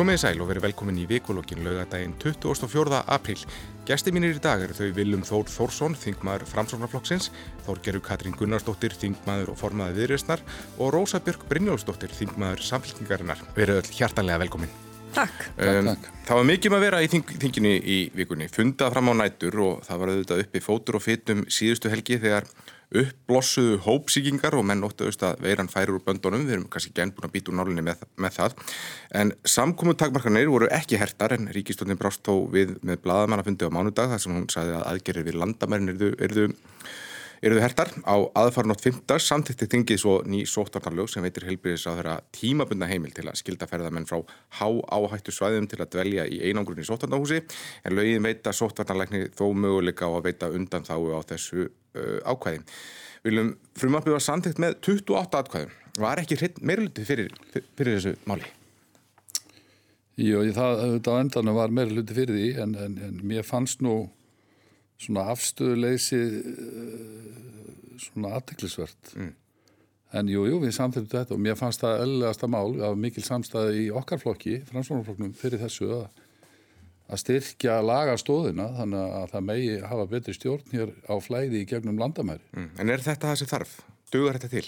Komið í sæl og verið velkomin í vikulokkin laugadaginn 24. apríl. Gæsti mínir í dag eru þau Viljum Þór Þórsson, þingmaður Framsóknarflokksins, Þórgerur Katrín Gunnarsdóttir, þingmaður og formaði viðreysnar og Rósa Björk Brynjólfsdóttir, þingmaður samfélkingarinnar. Verið öll hjartanlega velkomin. Takk. Um, það var mikið um að vera í þing, þinginu í vikunni, fundað fram á nætur og það var auðvitað uppi fótur og fytum síðustu helgi þegar uppblossuðu hópsíkingar og menn óttuðust að veiran færir úr böndunum, við erum kannski genn búin að býta úr nálinni með, með það, en samkomu takmarkanir voru ekki hertar en ríkistöndin brást þó við með bladamannafundi á mánudag þar sem hún sagði að aðgerir við landamærin erðu, erðu eru þau hertar á aðfarnótt 5. samtitti þingið svo ný sóttarnarlög sem veitir helbriðis á þeirra tímabundna heimil til að skilda ferðamenn frá há áhættu svæðum til að dvelja í einangrunni sóttarnarhúsi en lögin veita sóttarnarleikni þó möguleika á að veita undan þáu á þessu uh, ákvæði. Viljum frumvarpið var samtitt með 28 atkvæðum. Var ekki meirluti fyrir, fyrir þessu máli? Jú, það, það á endanum var meirluti fyrir því en, en, en mér fannst nú svona afstöðuleysi eh, svona aðteklisvert mm. en jújú, jú, við samþýttum þetta og mér fannst það öllegasta mál af mikil samstæði í okkar flokki, framsvonarflokknum fyrir þessu að, að styrkja lagastóðina þannig að það megi hafa betri stjórn hér á flæði í gegnum landamæri mm. En er þetta það sem þarf? Dugar þetta til?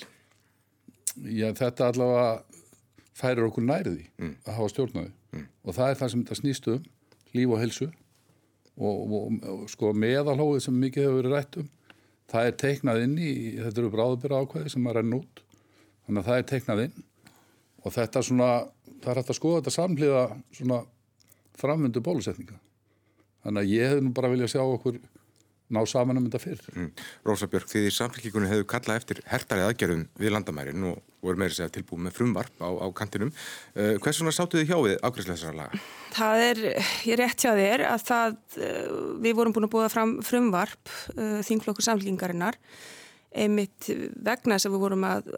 Já, þetta allavega færir okkur næriði mm. að hafa stjórnaði mm. og það er það sem þetta snýst um líf og helsu og, og, og sko meðalhóið sem mikið hefur verið rætt um það er teiknað inn í, þetta eru bráðbyrra ákvæði sem er enn út. Þannig að það er teiknað inn og þetta svona, það er hægt að skoða þetta samhliða svona framvöndu bólusetninga. Þannig að ég hef nú bara viljað sjá okkur ná saman um þetta fyrr. Mm. Rósa Björk, því því samfélgíkunni hefur kallað eftir hertari aðgerðum við landamærin og voru meiri segja tilbúið með frumvarp á, á kantinum. Uh, hvers svona sáttu þið hjá við ágræslega þessara laga? Það er, ég rétt hjá þér að það, uh, við vorum búin að búa fram frumvarp uh, þingflokkur samfélgingarinnar einmitt vegna þess að við vorum að,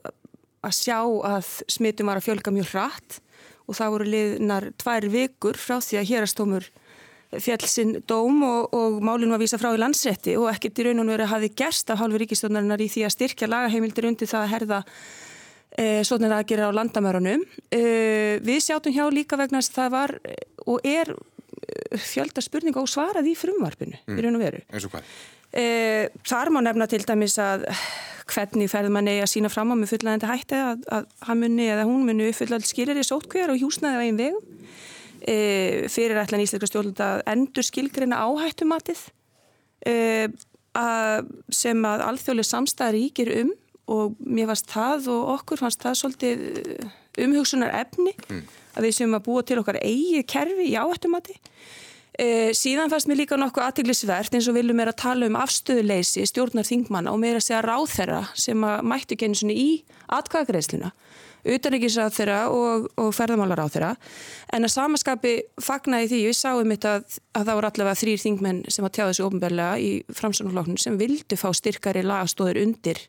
að sjá að smitum var að fjölga mjög hratt og það voru liðnar tvær vikur frá því að hérastómur fjallsinn dóm og, og málinn var vísa frá í landsrétti og ekkert í raun og veru hafi gerst af hálfu ríkistofnarinnar í því að styrkja lagaheimildir undir það að herða e, svona aðgerra á landamærunum. E, við sjátum hjá líka vegna að það var og er e, fjölda spurninga og svarað í frumvarpinu mm. í raun og veru. Eins og hvað? E, þar má nefna til dæmis að hvernig ferð mann eigi að sína fram á með fullaðandi hætti að, að hann muni eða hún muni uppfylla allt skilir í sótkvejar og hjúsnaði á einn vegum e, fyrir ætlan íslenska stjórnald að endur skilgreina áhættumatið e, að, sem að alþjóðlega samstæðar ríkir um og mér fannst það og okkur fannst það svolítið e, umhugsunar efni mm. að við séum að búa til okkar eigi kerfi í áhættumati e, síðan fannst mér líka nokkuð aðteglisvert eins og viljum mér að tala um afstöðuleysi stjórnar þingmann og mér að segja ráþherra sem að mættu genið í atkvæðagreisluna utanrikisráð þeirra og, og ferðamálar á þeirra en að samaskapi fagnaði því við sáum þetta að, að það voru allavega þrýr þingmenn sem að tjáða þessu ofnbærlega í framsvonarflokknum sem vildu fá styrkari lagastóður undir,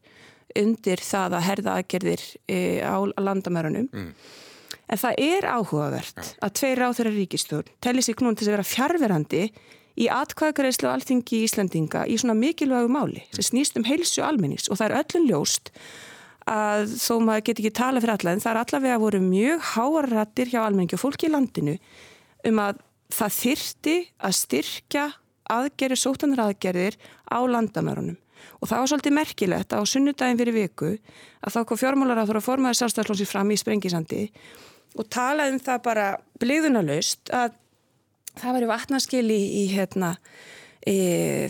undir það að herða aðgerðir e, á landamærunum mm. en það er áhugavert ja. að tveir á þeirra ríkistjórn telli sig knún til að vera fjárverandi í atkvæðgreðslu og alltingi í Íslandinga í svona mikilvægu máli sem snýst um heilsu almennings og það er öllum ljóst að þó maður get ekki tala fyrir alla en það er allavega voru mjög háarrættir hjá almenningi og fólki í landinu um að það þyrti að styrkja aðgerðir, sótanar aðgerðir á landamærunum. Og það var svolítið merkilegt á sunnudagin fyrir viku að þá kom fjármálar að formaði sjálfstæðarslónsir fram í Sprengisandi og talaði um það bara bliðunarlaust að það væri vatnarskil í, í hérna e,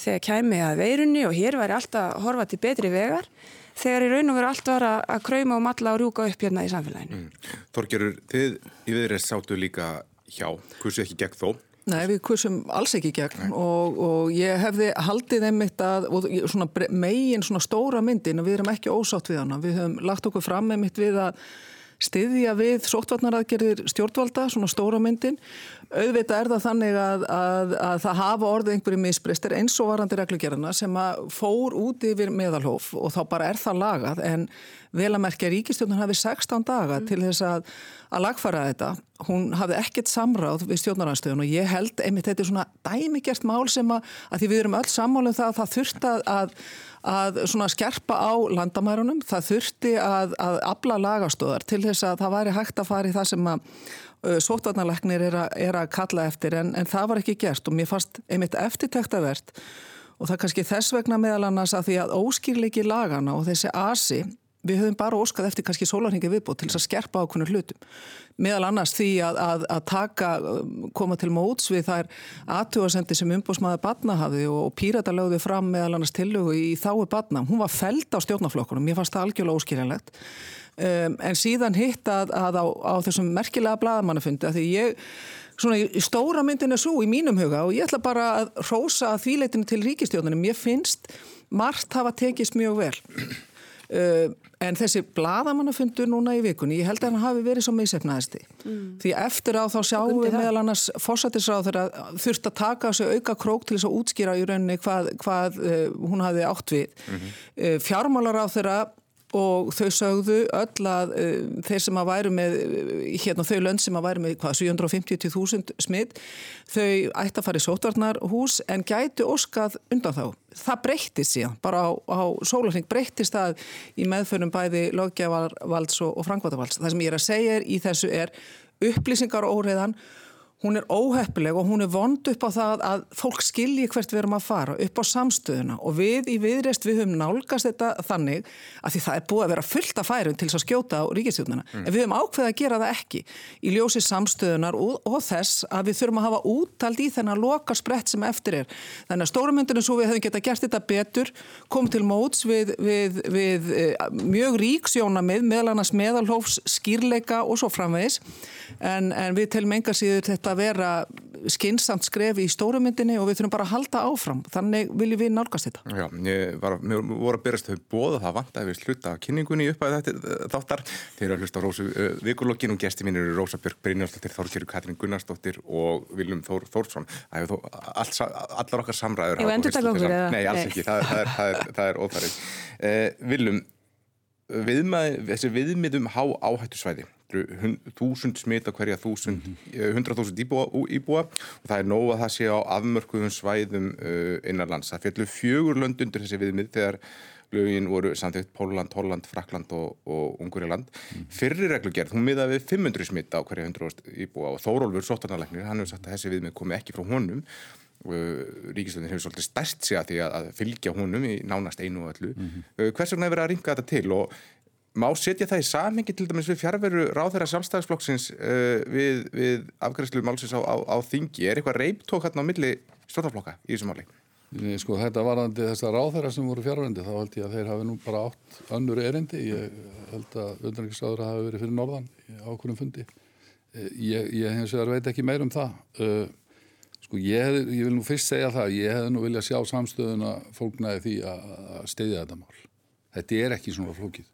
þegar kæmi að veirunni og hér væri alltaf horfa til betri vegar þegar í raun og veru allt var að krauma og matla og rjúka upp hérna í samfélaginu. Mm. Þorgerur, þið í viðreist sáttu líka hjá, kursu ekki gegn þó? Nei, við kursum alls ekki gegn og, og ég hefði haldið einmitt að, og svona megin svona stóra myndin og við erum ekki ósátt við hana, við höfum lagt okkur fram einmitt við að styðja við sóttvarnaraðgerðir stjórnvalda, svona stóra myndin. Auðvitað er það þannig að, að, að það hafa orðið einhverju misbristir eins og varandi reglugjörna sem að fór út yfir meðalhóf og þá bara er það lagað en vel að merkja ríkistjórnun hafi 16 daga mm. til þess að, að lagfara þetta. Hún hafi ekkert samráð við stjórnaranstöðun og ég held einmitt þetta er svona dæmigert mál sem að, því við erum öll sammálum það að það þurft að að svona skerpa á landamærunum. Það þurfti að, að abla lagastóðar til þess að það væri hægt að fara í það sem að uh, sótvarnarleiknir er, er að kalla eftir en, en það var ekki gert og mér fannst einmitt eftirtæktavert og það kannski þess vegna meðal annars að því að óskýrleiki lagana og þessi asi við höfum bara óskað eftir kannski sólarhingi viðbútt til þess að skerpa ákveðinu hlutum. Meðal annars því að, að, að taka, koma til móts við þær aðtjóðasendi sem umbósmaður batna hafi og pírata lögði fram meðal annars tillögu í þáu batna. Hún var feld á stjórnaflokkunum, ég fannst það algjörlega óskýrjanlegt. Um, en síðan hitt að, að á, á þessum merkilega bladamannafundi að því ég Svona í stóra myndin er svo í mínum huga og ég ætla bara að rósa að þvíleitinu til ríkistjóðunum. Ég finnst margt hafa tekist mjög vel. Uh, en þessi bladamannafundur núna í vikunni, ég held að hann hafi verið svo meðsefnaðisti. Mm. Því eftir á þá sjáum við meðal annars fósatisráð þegar þurft að taka þessu auka krók til þess að útskýra í rauninni hvað, hvað uh, hún hafi átt við. Mm -hmm. uh, fjármálaráð þeirra og þau sögðu öll að uh, þeir sem að væru með, hérna þau lönd sem að væru með hvað 750.000 smitt, þau ætti að fara í sótvarnarhús en gæti óskað undan þá. Það breyttist síðan, bara á, á sólarning breyttist það í meðfönum bæði löggevalds og, og frangvatavalds. Það sem ég er að segja er í þessu er upplýsingar og óreiðan hún er óheppileg og hún er vond upp á það að fólk skilji hvert við erum að fara, upp á samstöðuna og við í viðreist við höfum nálgast þetta þannig að því það er búið að vera fullt af færum til þess að skjóta á ríkistjóðuna mm. en við höfum ákveðið að gera það ekki í ljósi samstöðunar og, og þess að við þurfum að hafa úttald í þennan loka sprett sem eftir er. Þannig að stórumyndinu svo við höfum geta gert þetta betur, kom til móts við, við, við, við mjög ríksjónamið, meðal meðalhófs, skýrleika og svo framvegis en, en við telum enga síður þetta að vera skinsamt skref í stórumyndinni og við þurfum bara að halda áfram. Þannig viljum við nálgast þetta. Já, var, mér voru að byrjast þau bóða það vant að við sluta kynningunni upp að þetta eh, þáttar. Þeir eru að hlusta á Rósu uh, Vikulokkin og gesti mín eru Rósa Björk Brynjósdóttir, Þórkjörg Katrín Gunnarsdóttir og Viljum Þór Þórsson. Allar okkar samræður. Ég vendur taka okkur eða? Nei, alls ekki. Það, það er, er, er óþarrið. Uh, Viljum, viðmað, þessi viðmiðum há áhættusvæði þúsund smita hverja þúsund, hundra þúsund íbúa, íbúa og það er nóg að það sé á afmörkuðum svæðum uh, innanlands. Það fjallu fjögur lönd undir þessi viðmið þegar lögin voru samtitt Póland, Holland, Frakland og, og Unguriland. Mm. Fyrri reglugerð, hún miða við 500 smita á hverja 100 íbúa og Þórólfur Sottarnalegnir, hann hefur sagt að þessi viðmið komi ekki frá honum Ríkistöndin hefur svolítið stærst sig að því að fylgja honum í nánast einu og öllu. Mm -hmm. Hvers vegna hefur verið að ringa þetta til og Má setja það í samhengi til dæmis við fjárveru ráðherra sjálfstæðisflokksins uh, við, við afgræslu málsins á, á, á þingi? Er eitthvað reiptók hérna á milli stjórnarflokka í þessu máli? Nei, sko þetta varandi þessar ráðherra sem voru fjárverendi þá held ég að þeir hafi nú bara átt önnur erindi. Ég held að undanriksraður hafi verið fyrir norðan á okkurum fundi. Eh, ég, ég hins vegar veit ekki meir um það. Uh, sko ég, ég vil nú fyrst segja það, ég hef nú viljað sjá samstöðuna fólknaði því að, að steyðja þetta mál. Þetta er ekki svona flókið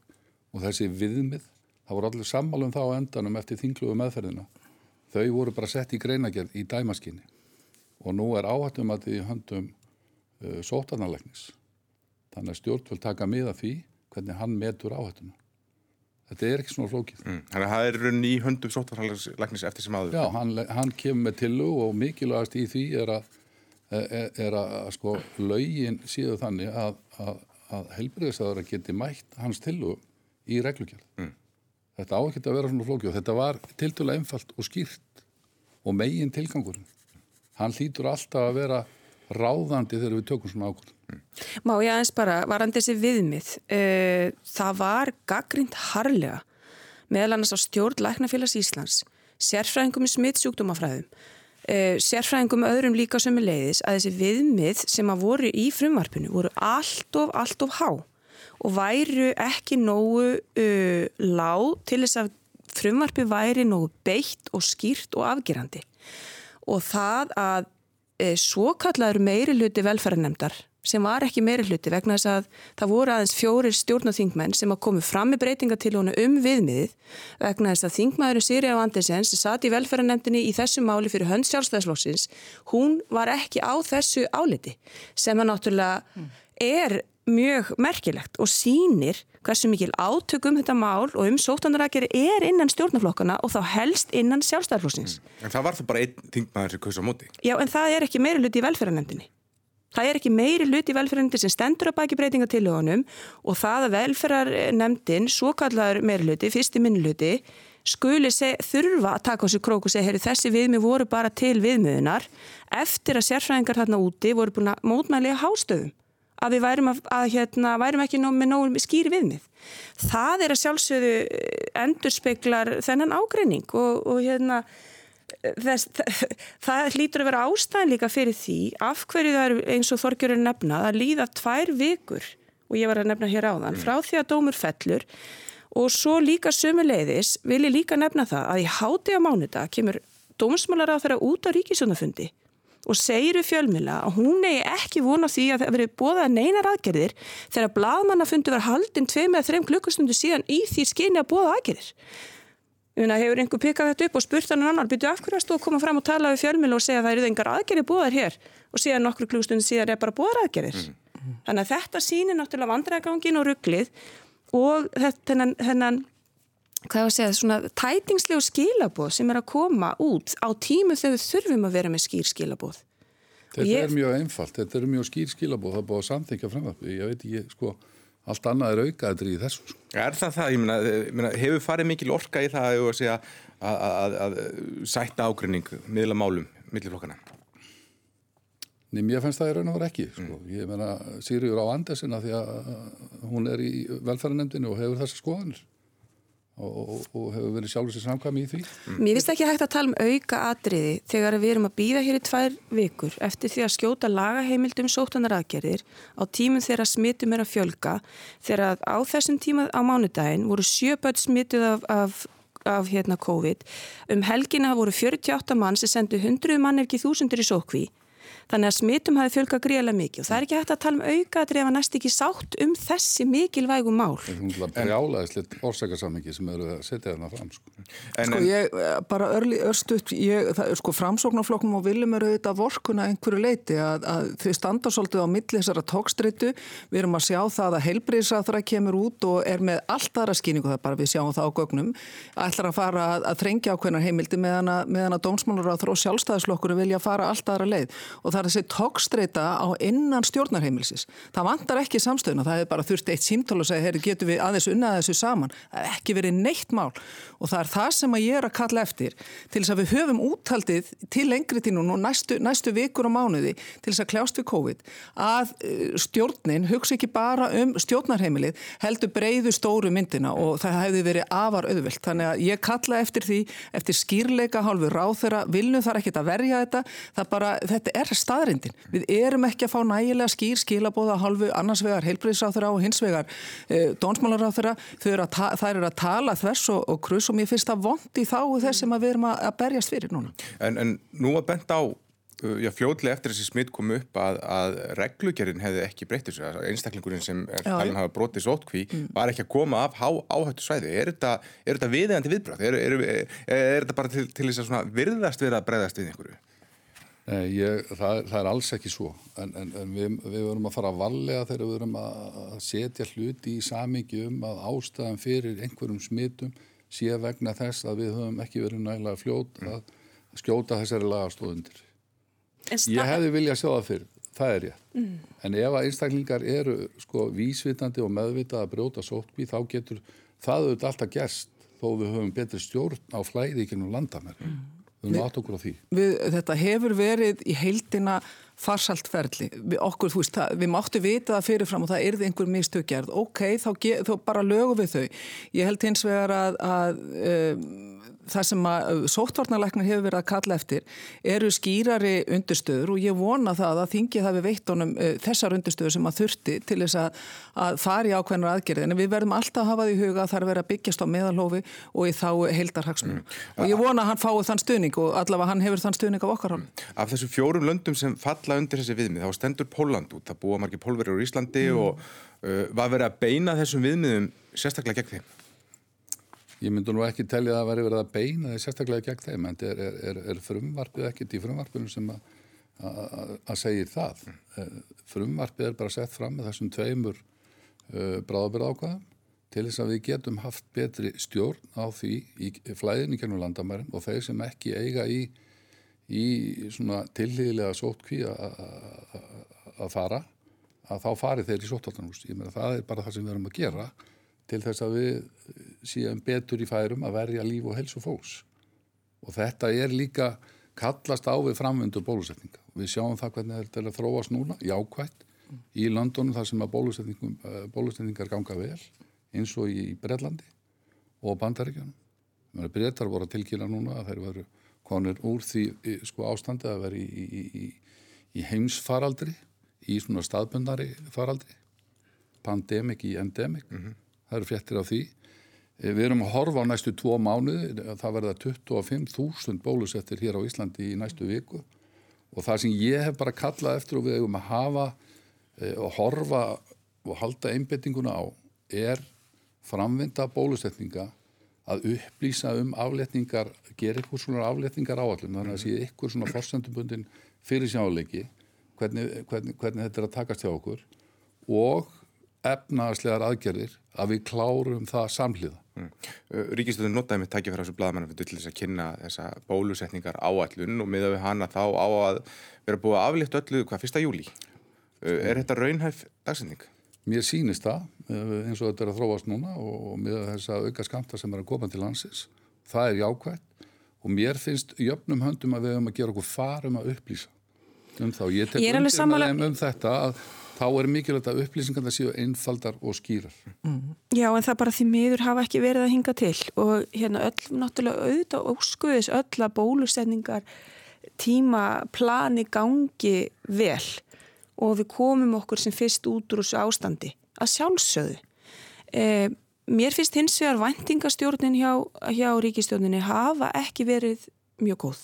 og þessi viðmið, það voru allir sammálum þá endanum eftir þingluðu meðferðina. Þau voru bara sett í greinagerð í dæmaskinni og nú er áhættum að því höndum uh, sótarnarleiknis. Þannig að stjórn vil taka miða því hvernig hann metur áhættuna. Þetta er ekki svona flókið. Mm, þannig að það er runn í höndum sótarnarleiknis eftir sem aður. Já, hann, hann kemur með tillu og mikilvægast í því er að, er, er að, sko laugin síðu þannig að, að, að helbriðisæðara geti mætt hans tillu í reglugjörð. Mm. Þetta á ekki að vera svona flókjóð. Þetta var tildulega einfalt og skýrt og megin tilgangurinn. Hann hlýtur alltaf að vera ráðandi þegar við tökum svona ákvörðum. Mm. Má ég aðeins bara, varandi þessi viðmið, uh, það var gaggrind harlega meðal annars á stjórn Læknafélags Íslands, sérfræðingum í smittsjúkdómafræðum, uh, sérfræðingum öðrum líka sömu leiðis að þessi viðmið sem að voru í frumvarpinu voru allt of, allt of há og væru ekki nógu uh, lág til þess að frumvarfi væri nógu beitt og skýrt og afgerandi. Og það að uh, svo kallaður meiri hluti velferðarnemdar sem var ekki meiri hluti vegna þess að það voru aðeins fjórir stjórnaþingmenn sem að komu fram með breytinga til honu um viðmiðið vegna þess að þingmaðurinn Siri á Andersens sem satt í velferðarnemdini í þessu máli fyrir hönd sjálfstæðslóksins, hún var ekki á þessu áliti sem að náttúrulega er mjög merkilegt og sínir hversu mikil átökum þetta mál og um sótanarækjari er innan stjórnaflokkana og þá helst innan sjálfstæðarflóksins. Mm. En það var það bara einn þingmaður sem kausa á móti? Já, en það er ekki meiri luti í velferðarnemdini. Það er ekki meiri hlut í velferðarnefndin sem stendur að baki breytingatilögunum og það að velferðarnefndin, svo kallar meiri hluti, fyrsti minni hluti, skuli seg, þurfa að taka á sig krók og segja, heyri þessi viðmið voru bara til viðmiðunar eftir að sérfræðingar þarna úti voru búin að mótmæli að hástöðum að við værum, að, að, hérna, værum ekki nóg, með nóg skýri viðmið. Það er að sjálfsögðu endurspeglar þennan ágreining og, og hérna þess, það, það hlýtur að vera ástæðan líka fyrir því af hverju það er eins og Þorgjörður nefna að líða tvær vikur og ég var að nefna hér áðan frá því að dómur fellur og svo líka sömuleiðis vil ég líka nefna það að í háti á mánudag kemur dómsmálar á þeirra út á ríkisjónafundi og segir við fjölmila að hún eigi ekki vona því að það verið bóðað neinar aðgerðir þegar bladmannafundi var haldinn tvei með þreim klukkustundu síðan í því skyni að bóða aðgerðir. Una, hefur einhver pikkað þetta upp og spurt hann annar, byrju af hverju að stóða að koma fram og tala við fjölmjölu og segja að það eru engar aðgerði búðar hér og síðan nokkur klústunni síðan er bara búðar aðgerðir. Mm. Þannig að þetta sýnir náttúrulega vandræðagangin og rugglið og þennan, þennan hvað ég að segja, svona tætingslegu skilabóð sem er að koma út á tímu þegar við þurfum að vera með skýr skilabóð. Þetta ég... er mjög einfalt, þetta er mjög skýr skilabóð, það er búið að samþyngja framöfni, ég veit ekki, sko, allt annað er aukaðri í þessu. Sko. Er það það? Ég meina, hefur farið mikil orka í það að, segja, að, að, að sætta ágrinning miðla málum, milliflokkana? Nei, mér finnst það í raun og vera ekki. Sko. Mm. Ég meina, Sýriur á Andesina því að hún er í velferðanemdini og hefur þessa skoðanir og, og, og hefur verið sjálfur sér samkvæmi í því. Mm. Mér finnst ekki hægt að tala um auka atriði þegar við erum að býða hér í tvær vikur eftir því að skjóta lagaheimildum sótanar aðgerðir á tímum þegar smittum er að fjölga þegar á þessum tíma á mánudaginn voru sjöböld smittuð af, af af hérna COVID. Um helgina voru 48 mann sem sendu 100 mann ef ekki þúsundur í sókví Þannig að smitum hafi fjölgað gríðilega mikið og það er ekki hægt að tala um auka að drefa næst ekki sátt um þessi mikilvægu mál. Það er brjálaðisleitt orsakasammingi sem eru að setja þarna fram. Sko, en, sko ég bara örli örstuðt, sko framsóknarflokknum og viljum eru auðvitað vorkuna einhverju leiti að, að þau standa svolítið á milli þessara tókstritu. Við erum að sjá það að heilbríðsraðra kemur út og er með allt aðra skýningu það bara við sjáum það á gögnum. Ætlar að fara að, að þrengja ákveðnar heimildi meðan að, að dómsmálur og sjálfstæðisflokkur vilja fara allt aðra leið og það er þessi tókstreita á innan stjórnarheimilsis. Það vantar ekki samstöðuna, það hefur bara þurft eitt símtál og segja, heyri, getur við aðeins unnað þessu saman. Það hefur ekki verið neitt mál og það er það sem að ég er að kalla eftir til þess að við höfum úthaldið til lengri tínu og næstu, næstu vikur og mánuði til þess að kljást við COVID að eh, stjórnin hugsa ekki bara um stjórnarheimilið, heldur breyðu stóru myndina og það hefði verið afar auðvilt. Þannig að ég kalla eftir því, eftir skýrleika hálfu verja þetta, það þetta er staðrindin. Við erum ekki að fá nægilega skýr skilabóða halvu annars vegar heilbreyðsáþurra og hins vegar e, dónsmálaráþurra. Það eru að tala þvers og, og krus og mér finnst það vond í þá þess sem við erum að, að berjast fyrir núna. En, en nú að benda á Já, fljóðlega eftir þessi smitt kom upp að, að reglugerinn hefði ekki breytið sér, einstaklingurinn sem er talin hafa brotið sótkví mm. var ekki að koma af há, áhættu svæði. Er þetta, er þetta viðegandi viðbröð? Er, er, er, er þetta bara til, til þess að virðast við að breyðast við einhverju? Nei, ég, það, það er alls ekki svo en, en, en við, við verum að fara að vallega þegar við verum að setja hluti í samingi um að ástæðan fyrir einhverjum smitum sé vegna þess að við höfum ekki verið nægilega fljót að skjóta þessari lagastóðundir. Ég hefði viljað sjá það fyrir, það er ég. Mm. En ef að einstaklingar eru sko vísvitandi og meðvitað að brjóta sótbí þá getur það auðvitað alltaf gerst þó við höfum betri stjórn á flæði ekki nú landamæri. Mm. Við erum átt okkur á því. Við, þetta hefur verið í heildina farsaltferðli. Við, okkur, veist, það, við máttu vita það fyrirfram og það erði einhver mistökgerð. Ok, þá, þá bara lögum við þau. Ég held hins vegar að, að um, það sem að sóttvarnarleiknar hefur verið að kalla eftir eru skýrari undirstöður og ég vona það að þingið hafi veitt honum uh, þessar undirstöður sem að þurfti til þess að, að fari ákveðnar aðgerði en við verðum alltaf að hafa því huga að það er verið að byggjast á meðalhófi og í þá heildarhagsmunum mm. og ég vona að hann fái þann stuðning og allavega hann hefur þann stuðning af okkar hann. Af þessu fjórum löndum sem falla undir þessi viðmið, þá stendur Póland út, það búa margir pólverið úr Íslandi mm. og uh, var verið að beina þessum viðmiðum sérstaklega gegn þeim? Ég myndi nú ekki telja að það væri verið að beina því sérstaklega gegn þeim, en er, er, er frumvarpið ekkert í frumvarpinu sem að segja það. Mm. Frumvarpið er bara sett fram með þessum tveimur uh, bráðabyrð ákvaðum til þess að við getum haft betri stjórn á því í flæðinni kennum landamærin og þeir sem ekki eiga í, í svona tilhýðilega sótkví að fara að þá fari þeir í sóttaldanhús ég meina það er bara það sem við erum að gera til þess að við séum betur í færum að verja líf og helsu fólks. Og þetta er líka kallast á við framvöndu bólusetninga. Við sjáum það hvernig þetta er að þróast núna jákvægt í Londonum þar sem að eh, bólusetningar ganga vel eins og í Brellandi og Bandaríkjunum. Breytar voru að tilkýra núna að þeir veru konur úr því sko, ástandi að vera í, í, í, í heimsfaraldri, í svona staðbundari faraldri, pandemik í endemik, mm -hmm. það eru fjettir á því. Eh, við erum að horfa á næstu tvo mánuði, það verða 25.000 bólusettir hér á Íslandi í næstu viku og það sem ég hef bara kallað eftir og við hefum að hafa eh, og horfa og halda einbettinguna á er framvinda bólusetninga að upplýsa um afletningar, gera ykkur svona afletningar áallum, þannig að sé ykkur svona forsendubundin fyrir sjáleiki hvernig, hvernig, hvernig þetta er að takast hjá okkur og efnaðslegar aðgerðir að við klárum það samhliða. Mm. Ríkistöðun notaði með tækja fyrir þessu bladamannaföndu til þess að kynna þessa bólusetningar áallun og miða við hana þá á að vera búið að aflétt öllu hvað fyrsta júli. Er þetta raunhæf dagsending? Mér sýnist það eh, eins og þetta er að þróast núna og með þess að auka skamta sem er að koma til landsins. Það er jákvægt og mér finnst jöfnum höndum að við höfum að gera okkur farum að upplýsa um þá. Ég tek undir sammála... með þeim um þetta að þá er mikilvægt að upplýsingar það séu einfaldar og skýrar. Mm. Já en það bara því miður hafa ekki verið að hinga til og hérna öll náttúrulega auðvitað og skuðis öll að bólusetningar tíma plani gangi vel og við komum okkur sem fyrst út úr þessu ástandi að sjálfsögðu. E, mér finnst hins vegar vendingastjórnin hjá, hjá ríkistjórninni hafa ekki verið mjög góð.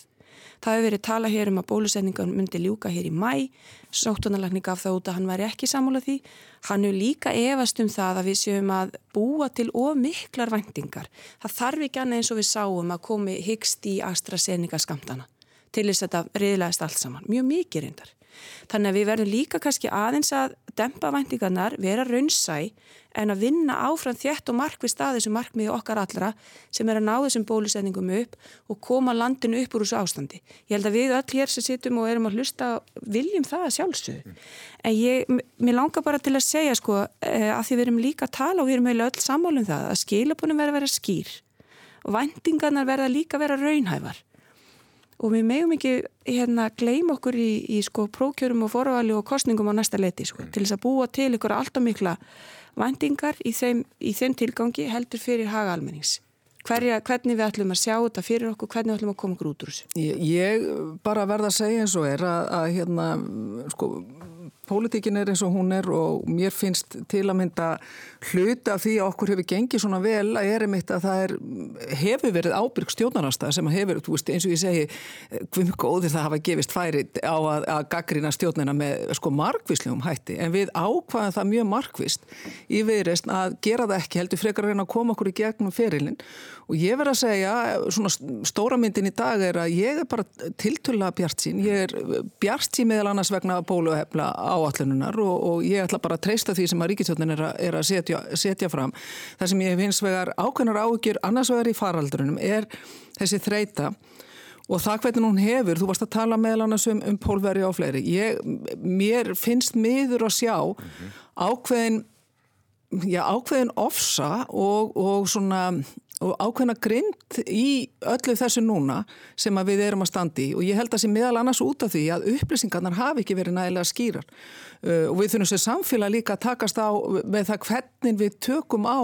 Það hefur verið tala hér um að bólusetningan myndi ljúka hér í mæ, sóttunarlagni gaf það út að hann væri ekki sammála því. Hann er líka efast um það að við séum að búa til of miklar vendingar. Það þarf ekki annað eins og við sáum að komi hyggst í AstraZeneca skamtana til þess að þetta riðlaðist allt saman. Mjög mikið reyndar. Þannig að við verðum líka kannski aðeins að dempa væntingarnar, vera raunsæ en að vinna áfram þétt og markvið staði sem markmiði okkar allra sem er að ná þessum bólusetningum upp og koma landinu upp úr þessu ástandi. Ég held að við öll hér sem sittum og erum að hlusta viljum það sjálfsögðu. Mm. En ég, mér langar bara til að segja sko eh, að því við erum líka að tala og við erum öll sammálum það að skilapunum verða að vera skýr og væntingarnar verða líka að vera raunhæfar og við meðum ekki hérna gleym okkur í, í sko prókjörum og forvali og kostningum á næsta leti sko, mm. til þess að búa til ykkur alltaf mikla vendingar í þeim, í þeim tilgangi heldur fyrir haga almennings. Hverja, hvernig við ætlum að sjá þetta fyrir okkur, hvernig við ætlum að koma út úr þessu? Ég, ég bara verða að segja eins og er að, að hérna, sko, Pólitíkin er eins og hún er og mér finnst til að mynda hluta því að okkur hefur gengið svona vel að er einmitt að það er, hefur verið ábyrg stjórnarnasta sem hefur, veist, eins og ég segi, hvim góðir það hafa gefist færi á að, að gaggrina stjórnina með sko markvíslegum hætti. En við ákvaðum það mjög markvist í viðreist að gera það ekki heldur frekar að reyna að koma okkur í gegnum ferilinn. Og ég verð að segja, svona stóra myndin í dag er að ég er bara tiltulla bjart sín, ég er bjart sín meðal annars vegna bóluhefla áallununar og, og ég ætla bara að treysta því sem að ríkistöldin er, er að setja, setja fram. Það sem ég finnst vegar ákveðnar áhugjur annars vegar í faraldrunum er þessi þreita og það hvernig hún hefur, þú varst að tala meðal annars um, um pólveri og fleiri. Ég, mér finnst miður að sjá ákveðin, já, ákveðin ofsa og, og svona og ákveðna grind í öllu þessu núna sem við erum að standi og ég held að það sé meðal annars út af því að upplýsingarnar hafi ekki verið nægilega skýrar uh, og við þurfum sem samfélag líka að takast á með það hvernig við tökum á,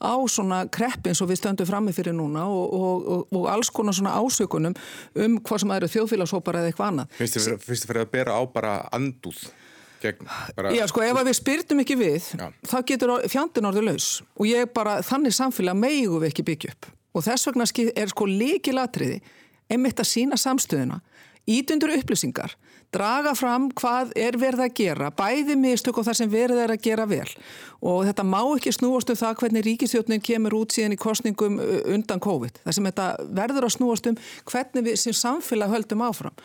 á svona kreppin sem við stöndum frammi fyrir núna og, og, og, og alls konar svona ásökunum um hvað sem eru þjóðfélagshópar eða eitthvað annað. Fyrstu fyrir að bera á bara andúð? Gegn bara... Já, sko, ef við spyrtum ekki við, Já. þá getur fjandin orðið laus og ég bara, þannig samfélag meigu við ekki byggja upp og þess vegna er sko líkilatriði einmitt að sína samstöðuna ítundur upplýsingar, draga fram hvað er verið að gera, bæði mistök og það sem verið er að gera vel og þetta má ekki snúast um það hvernig ríkistjóknin kemur út síðan í kostningum undan COVID. Það sem þetta verður að snúast um hvernig við sem samfélag höldum áfram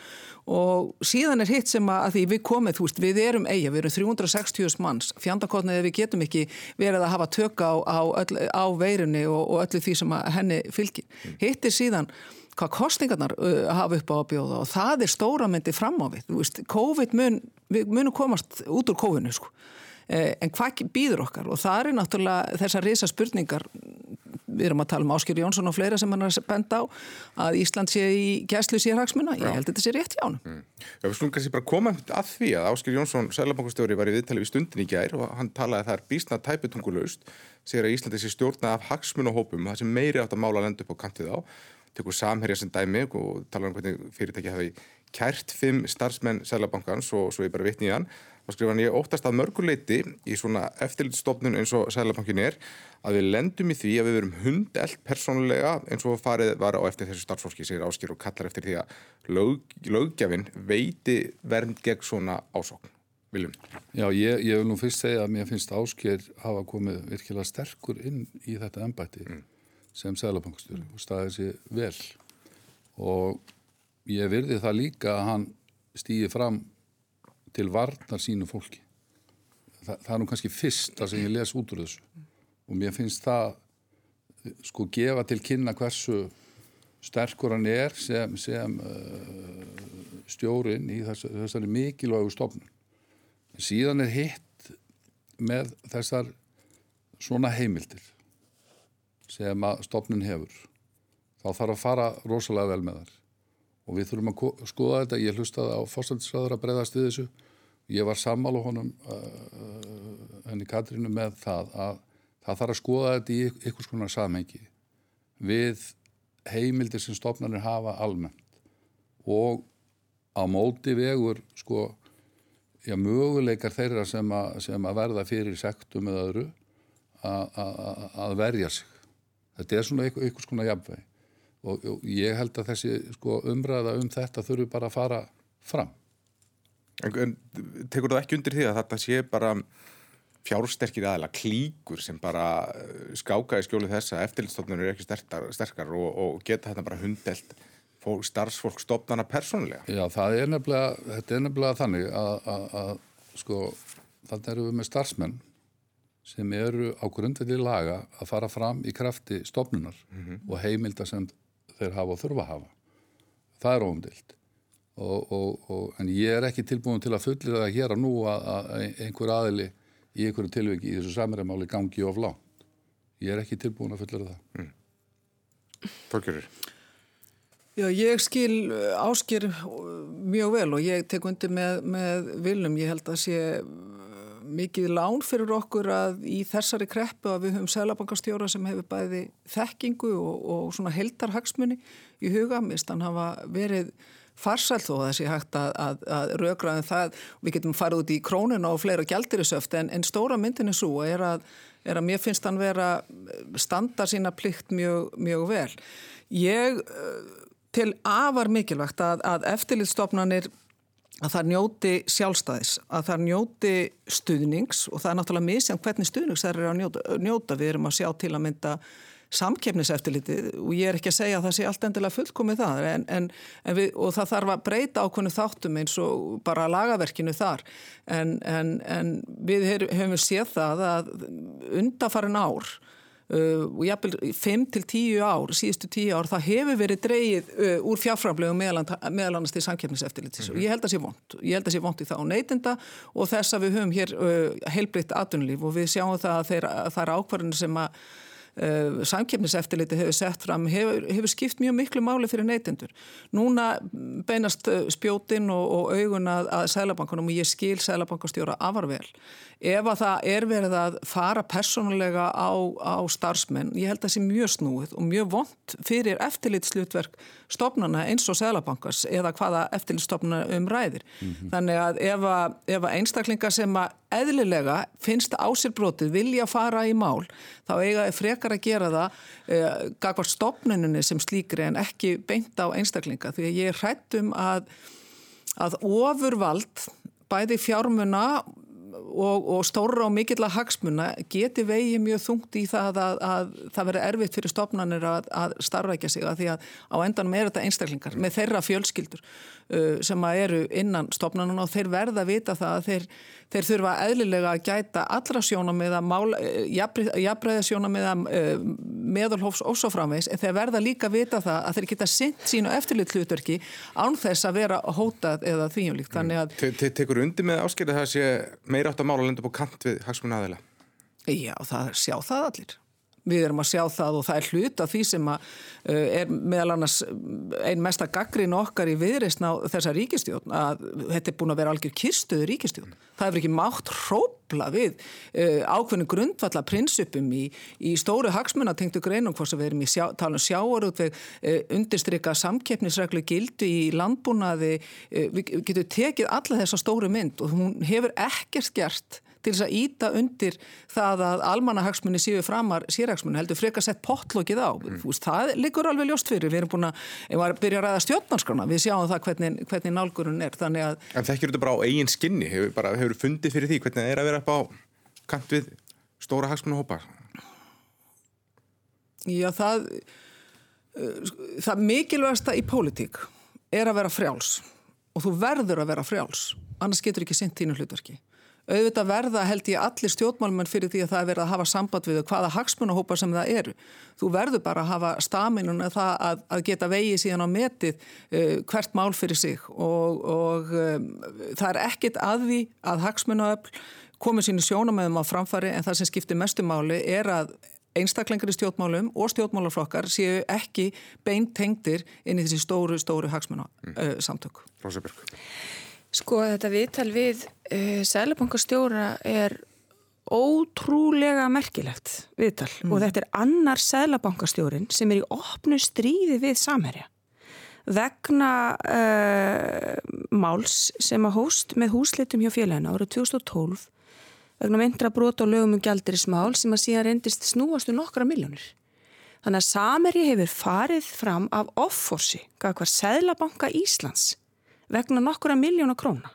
og síðan er hitt sem að, því við komum, þú veist, við erum eiga, við erum 360 manns, fjandakotnið við getum ekki verið að hafa tök á, á, öll, á veirunni og, og öllu því sem henni fylgir. Hitt er síðan hvað kostningarnar uh, hafa upp á að bjóða og það er stóra myndi fram á við, veist, COVID mun, við munum komast út úr COVID-nu sko. Eh, en hvað býður okkar? Og það er náttúrulega þessar reysa spurningar við erum að tala um Áskjör Jónsson og fleira sem hann er að benda á að Ísland sé í gæslu sérhagsmuna, ég held þetta sé rétt hjá hann mm. Já, við slúmum kannski bara koma að því að Áskjör Jónsson, sælabankastjóri var í viðtali við stundin í gær og hann talaði að það er bísnað tæputungulust, segir að Íslandi sé stjórnað af hagsmunahópum, það sem meiri átt að mála lendu upp á kantið á, tekur samherja sem dæmi og tala um hvernig fyrirtæki hafi kært fimm starfsmenn sælabankans og svo ég bara vitni í hann þá skrifa hann ég óttast að mörguleiti í svona eftirlitstofnun eins og Sælabankin er að við lendum í því að við verum hundelt persónulega eins og farið var á eftir þessu starfsfólki segir Áskir og kallar eftir því að lög, lögjafinn veiti vernd gegn svona ásókn. Viljum? Já, ég, ég vil nú fyrst segja að mér finnst Áskir hafa komið virkilega sterkur inn í þetta ennbætti mm. Sem Sælabankstjóri og staðið sér vel og ég virði það líka að hann stýði fram til varnar sínu fólki. Þa, það er nú kannski fyrsta sem ég les út úr þessu og mér finnst það sko gefa til kynna hversu sterkur hann er sem, sem uh, stjórin í þess, þessari mikilvægu stofnun. Síðan er hitt með þessar svona heimildir sem að stofnun hefur. Þá þarf að fara rosalega vel með þar og við þurfum að skoða þetta, ég hlustaði á fórsættisræður að breyðast við þessu. Ég var sammálu honum uh, henni Katrínu með það að það þarf að skoða þetta í ykkur skonar samhengi við heimildir sem stofnarnir hafa almennt. Og á móti vegur sko já, möguleikar þeirra sem, a, sem að verða fyrir sektum eða öðru að verja sig þetta er svona ykkur, ykkur skonar jafnveg og, og ég held að þessi sko, umræða um þetta þurfi bara að fara fram. En, en tekur það ekki undir því að þetta sé bara fjársterkir aðela klíkur sem bara eh, skáka í skjólu þess að eftirlitstofnunum eru ekki sterkar, sterkar og, og geta þetta bara hundelt starfsfólk stopnana persónulega? Já, það er nefnilega, þetta er nefnilega þannig að, að, að sko, þannig erum við með starfsmenn sem eru á grundveldi laga að fara fram í krafti stopnunar mm -hmm. og heimilda sem þeir hafa og þurfa að hafa. Það er óumdilt. En ég er ekki tilbúin til að fullir það hér að nú að, að einhver aðili í einhverju tilviki í þessu samræðmáli gangi of langt. Ég er ekki tilbúin að fullir það. Mm. Þorkjörður? Já, ég skil áskir mjög vel og ég tek undir með, með vilum. Ég held að sé mikið lán fyrir okkur að í þessari kreppu að við höfum selabankastjóra sem hefur bæði þekkingu og, og svona heldarhagsmunni í huga, mist hann hafa verið farsælt þó að þessi hægt að, að, að raugraðin það, við getum farið út í krónuna og fleira gældirisöft en, en stóra myndin er svo er að, er að mér finnst hann vera standa sína plikt mjög, mjög vel. Ég eh, til afar mikilvægt að eftirlitstofnanir að það njóti sjálfstæðis, að það njóti stuðnings og það er náttúrulega misjant hvernig stuðnings það er að njóta, njóta. Við erum að sjá til að mynda samkeppniseftilitið og ég er ekki að segja að það sé allt endilega fullkomið það en, en, en við, og það þarf að breyta ákvöndu þáttum eins og bara lagaverkinu þar en, en við hefum séð það að undafarin ár og jafnvel 5 til 10 ár, síðustu 10 ár, það hefur verið dreyið uh, úr fjárframlegu meðal annars til samkjöfniseftirlitis mm -hmm. og ég held að sé vond, ég held að sé vond í það á neytinda og þess að við höfum hér uh, heilbritt aðunlíf og við sjáum það að, þeir, að það er ákvarðinu sem að uh, samkjöfniseftirliti hefur sett fram hefur, hefur skipt mjög miklu máli fyrir neytendur. Núna beinast spjótin og, og augun að, sælabankunum og ég skil sælabankastjóra afarvel ef að það er verið að fara personulega á, á starfsmenn, ég held að það sé mjög snúið og mjög vond fyrir eftirlitslutverk stopnana eins og Sælabankars eða hvaða eftirlitstopnana um ræðir. Mm -hmm. Þannig að ef, að ef að einstaklingar sem að eðlilega finnst á sér brotið vilja fara í mál, þá eiga er frekar að gera það eh, gagvar stopnuninni sem slíkri en ekki beint á einstaklinga því að ég er hrættum að, að ofurvald bæði fjármuna og, og stóra og mikill að hagsmuna geti vegið mjög þungt í það að, að það verður erfitt fyrir stopnarnir að, að starfækja sig að því að á endanum er þetta einstaklingar með þeirra fjölskyldur sem að eru innan stopnarnir og þeir verða að vita það að þeir, þeir þurfa eðlilega að gæta allra sjónamiða, jafnbreiða sjónamiða uh, meðalhófs og svo framvegs en þeir verða líka að vita það að þeir geta sint sínu eftirlit hlutverki án þess að vera hótað eða að... Te Tekur undir með áskilja það að sé meira átt að mála að lenda på kant við hagsmunna aðeila? Já, það sjá það allir. Við erum að sjá það og það er hlut af því sem að uh, er meðal annars einn mesta gaggrin okkar í viðreysn á þessa ríkistjón að þetta er búin að vera algjör kistuðu ríkistjón. Það hefur ekki mátt hrópla við uh, ákveðinu grundvalla prinsupum í, í stóru hagsmunatengtu greinum hvort sem við erum í sjá, talum sjáarútveg uh, undirstrykka samkeppnisreglu gildu í landbúnaði við getum tekið alla þessa stóru mynd og hún hefur ekkert gert til þess að íta undir það að almannahagsmunni séu framar sérhagsmunni heldur frekar sett pottlokið á. Mm. Það liggur alveg ljóst fyrir. Við erum búin að, að byrja að ræða stjórnarskrona. Við sjáum það hvernig, hvernig nálgurinn er. Að... En þekkir þetta bara á eigin skinni? Hefur, bara, hefur fundið fyrir því hvernig það er að vera upp á kant við stóra hagsmunahópa? Já, það, það mikilvægasta í pólitík er að vera frjáls og þú verður að vera frjáls annars getur ekki sint þínu hlutverki auðvitað verða held ég allir stjórnmálmenn fyrir því að það er verið að hafa samband við hvaða hagsmunahópa sem það eru. Þú verður bara að hafa staminun að, að, að geta vegið síðan á metið uh, hvert mál fyrir sig og, og um, það er ekkit að því að hagsmunaöfl komið sínu sjónamöðum á framfari en það sem skiptir mestumáli er að einstaklengar í stjórnmálum og stjórnmálaflokkar séu ekki beint tengdir inn í þessi stóru, stóru hagsmunasamtök. Mm. Rósabjörg. Sko þetta viðtal við uh, Sælabankastjóra er ótrúlega merkilegt viðtal mm. og þetta er annar Sælabankastjórin sem er í opnu stríði við samherja vegna uh, máls sem að hóst með húsleitum hjá félagina árið 2012 vegna myndra brot og lögum um gældirismál sem að síðan reyndist snúastu um nokkra miljónir. Þannig að Sameri hefur farið fram af offorsi, hvað hver Sælabanka Íslands vegna nokkura miljóna króna.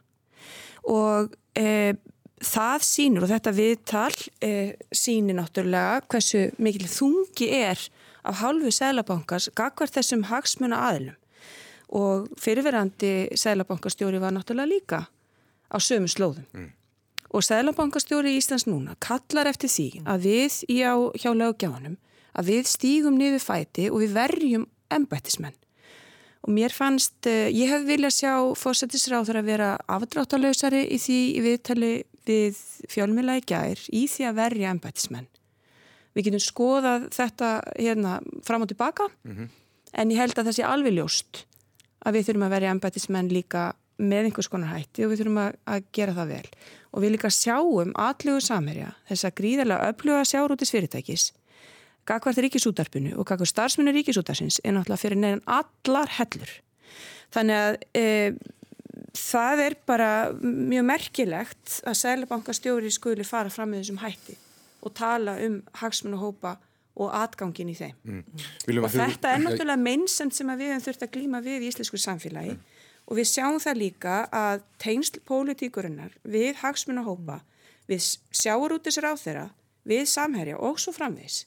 Og e, það sínur og þetta viðtal e, sínir náttúrulega hversu mikil þungi er af hálfu Sælabankars gagvar þessum hagsmuna aðlum og fyrirverandi Sælabankastjóri var náttúrulega líka á sömu slóðum. Mm. og Sælabankastjóri í Íslands núna kallar eftir því að við í á hjá löggjáðanum að við stígum niður fæti og við verjum embættismenn og mér fannst, uh, ég hef viljað sjá fórsættisráður að vera afdráttalösari í því viðtali við fjölmjöla í gær í því að verja ennbættismenn. Við getum skoðað þetta hérna fram og tilbaka mm -hmm. en ég held að það sé alveg ljóst að við þurfum að verja ennbættismenn líka með einhvers konar hætti og við þurfum að, að gera það vel. Og við líka sjáum allugu samherja, þess að gríðarlega öfluga sjárútis fyrirtækis Gagvart ríkisútarpinu og gagvart starfsminu ríkisútarsins er náttúrulega fyrir nefn allar hellur. Þannig að e, það er bara mjög merkilegt að Sælabankastjóri skuli fara fram með þessum hætti og tala um hagsmunu hópa og atgangin í þeim. Mm. Og þetta er náttúrulega meinsend sem við höfum þurft að glíma við í íslensku samfélagi mm. og við sjáum það líka að tengsl pólitíkurinnar við hagsmunu hópa, við sjáurútisur á þeirra, við samherja og svo framvegs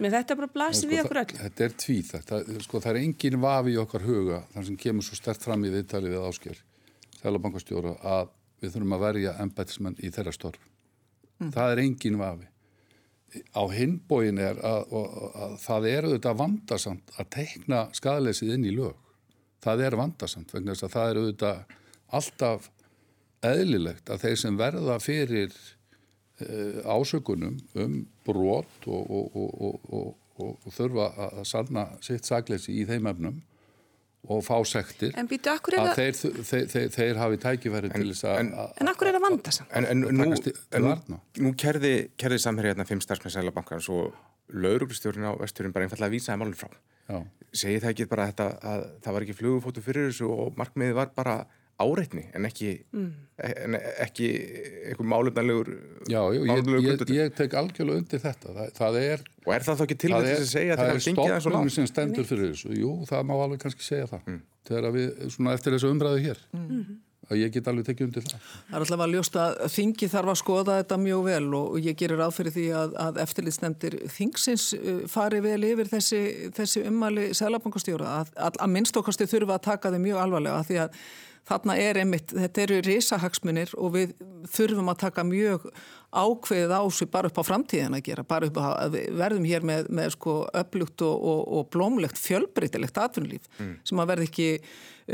Með þetta bara blasir sko, við okkur öll. Þetta er tvíð. Þetta, sko, það er engin vafi í okkar huga þar sem kemur svo stert fram í viðtali við ásker, Sælabankastjóra, að við þurfum að verja embætismenn í þeirra storf. Mm. Það er engin vafi. Á hinbóin er að, að, að það er auðvitað vandarsamt að teikna skadaleysið inn í lög. Það er vandarsamt vegna þess að það er auðvitað alltaf eðlilegt að þeir sem verða fyrir ásökunum um brot og, og, og, og þurfa að sanna sitt sagleysi í þeim efnum og fá sektir en að þeir, þeir, þeir, þeir hafi tækifæri til þess að en, en akkur er það vanda samt? En, en nú, nú, nú kerði, kerði samherja hérna fimm starfsmenn Sælabankans og lauruglistjórn á vesturinn bara einfallega að vísa það málun frá Já. segi það ekki bara þetta að það var ekki flugufótu fyrir þessu og markmiði var bara áreitni en ekki, mm. en ekki einhver málefnalegur Já, jú, ég, ég, ég tek algjörlega undir þetta það, það er og er það þá ekki til þess að segja það er stoppnum sem stendur fyrir þessu jú, það má alveg kannski segja það mm. þegar við, svona eftir þessu umræðu hér mm. og ég get alveg tekið undir það. Það er alltaf að ljósta að þingi þarf að skoða þetta mjög vel og ég gerir ráð fyrir því að, að eftirlitsnefndir þingsins uh, fari vel yfir þessi, þessi ummali selabankastjóra að, að, að minnstokkasti þurfa að taka þau mjög alvarlega því að þarna er einmitt, þetta eru risahagsmunir og við þurfum að taka mjög ákveðið ásug bara upp á framtíðin að gera, bara upp að við verðum hér með, með sko upplugt og, og, og blómlegt fjölbreytilegt atvinnulíf mm. sem að verði ekki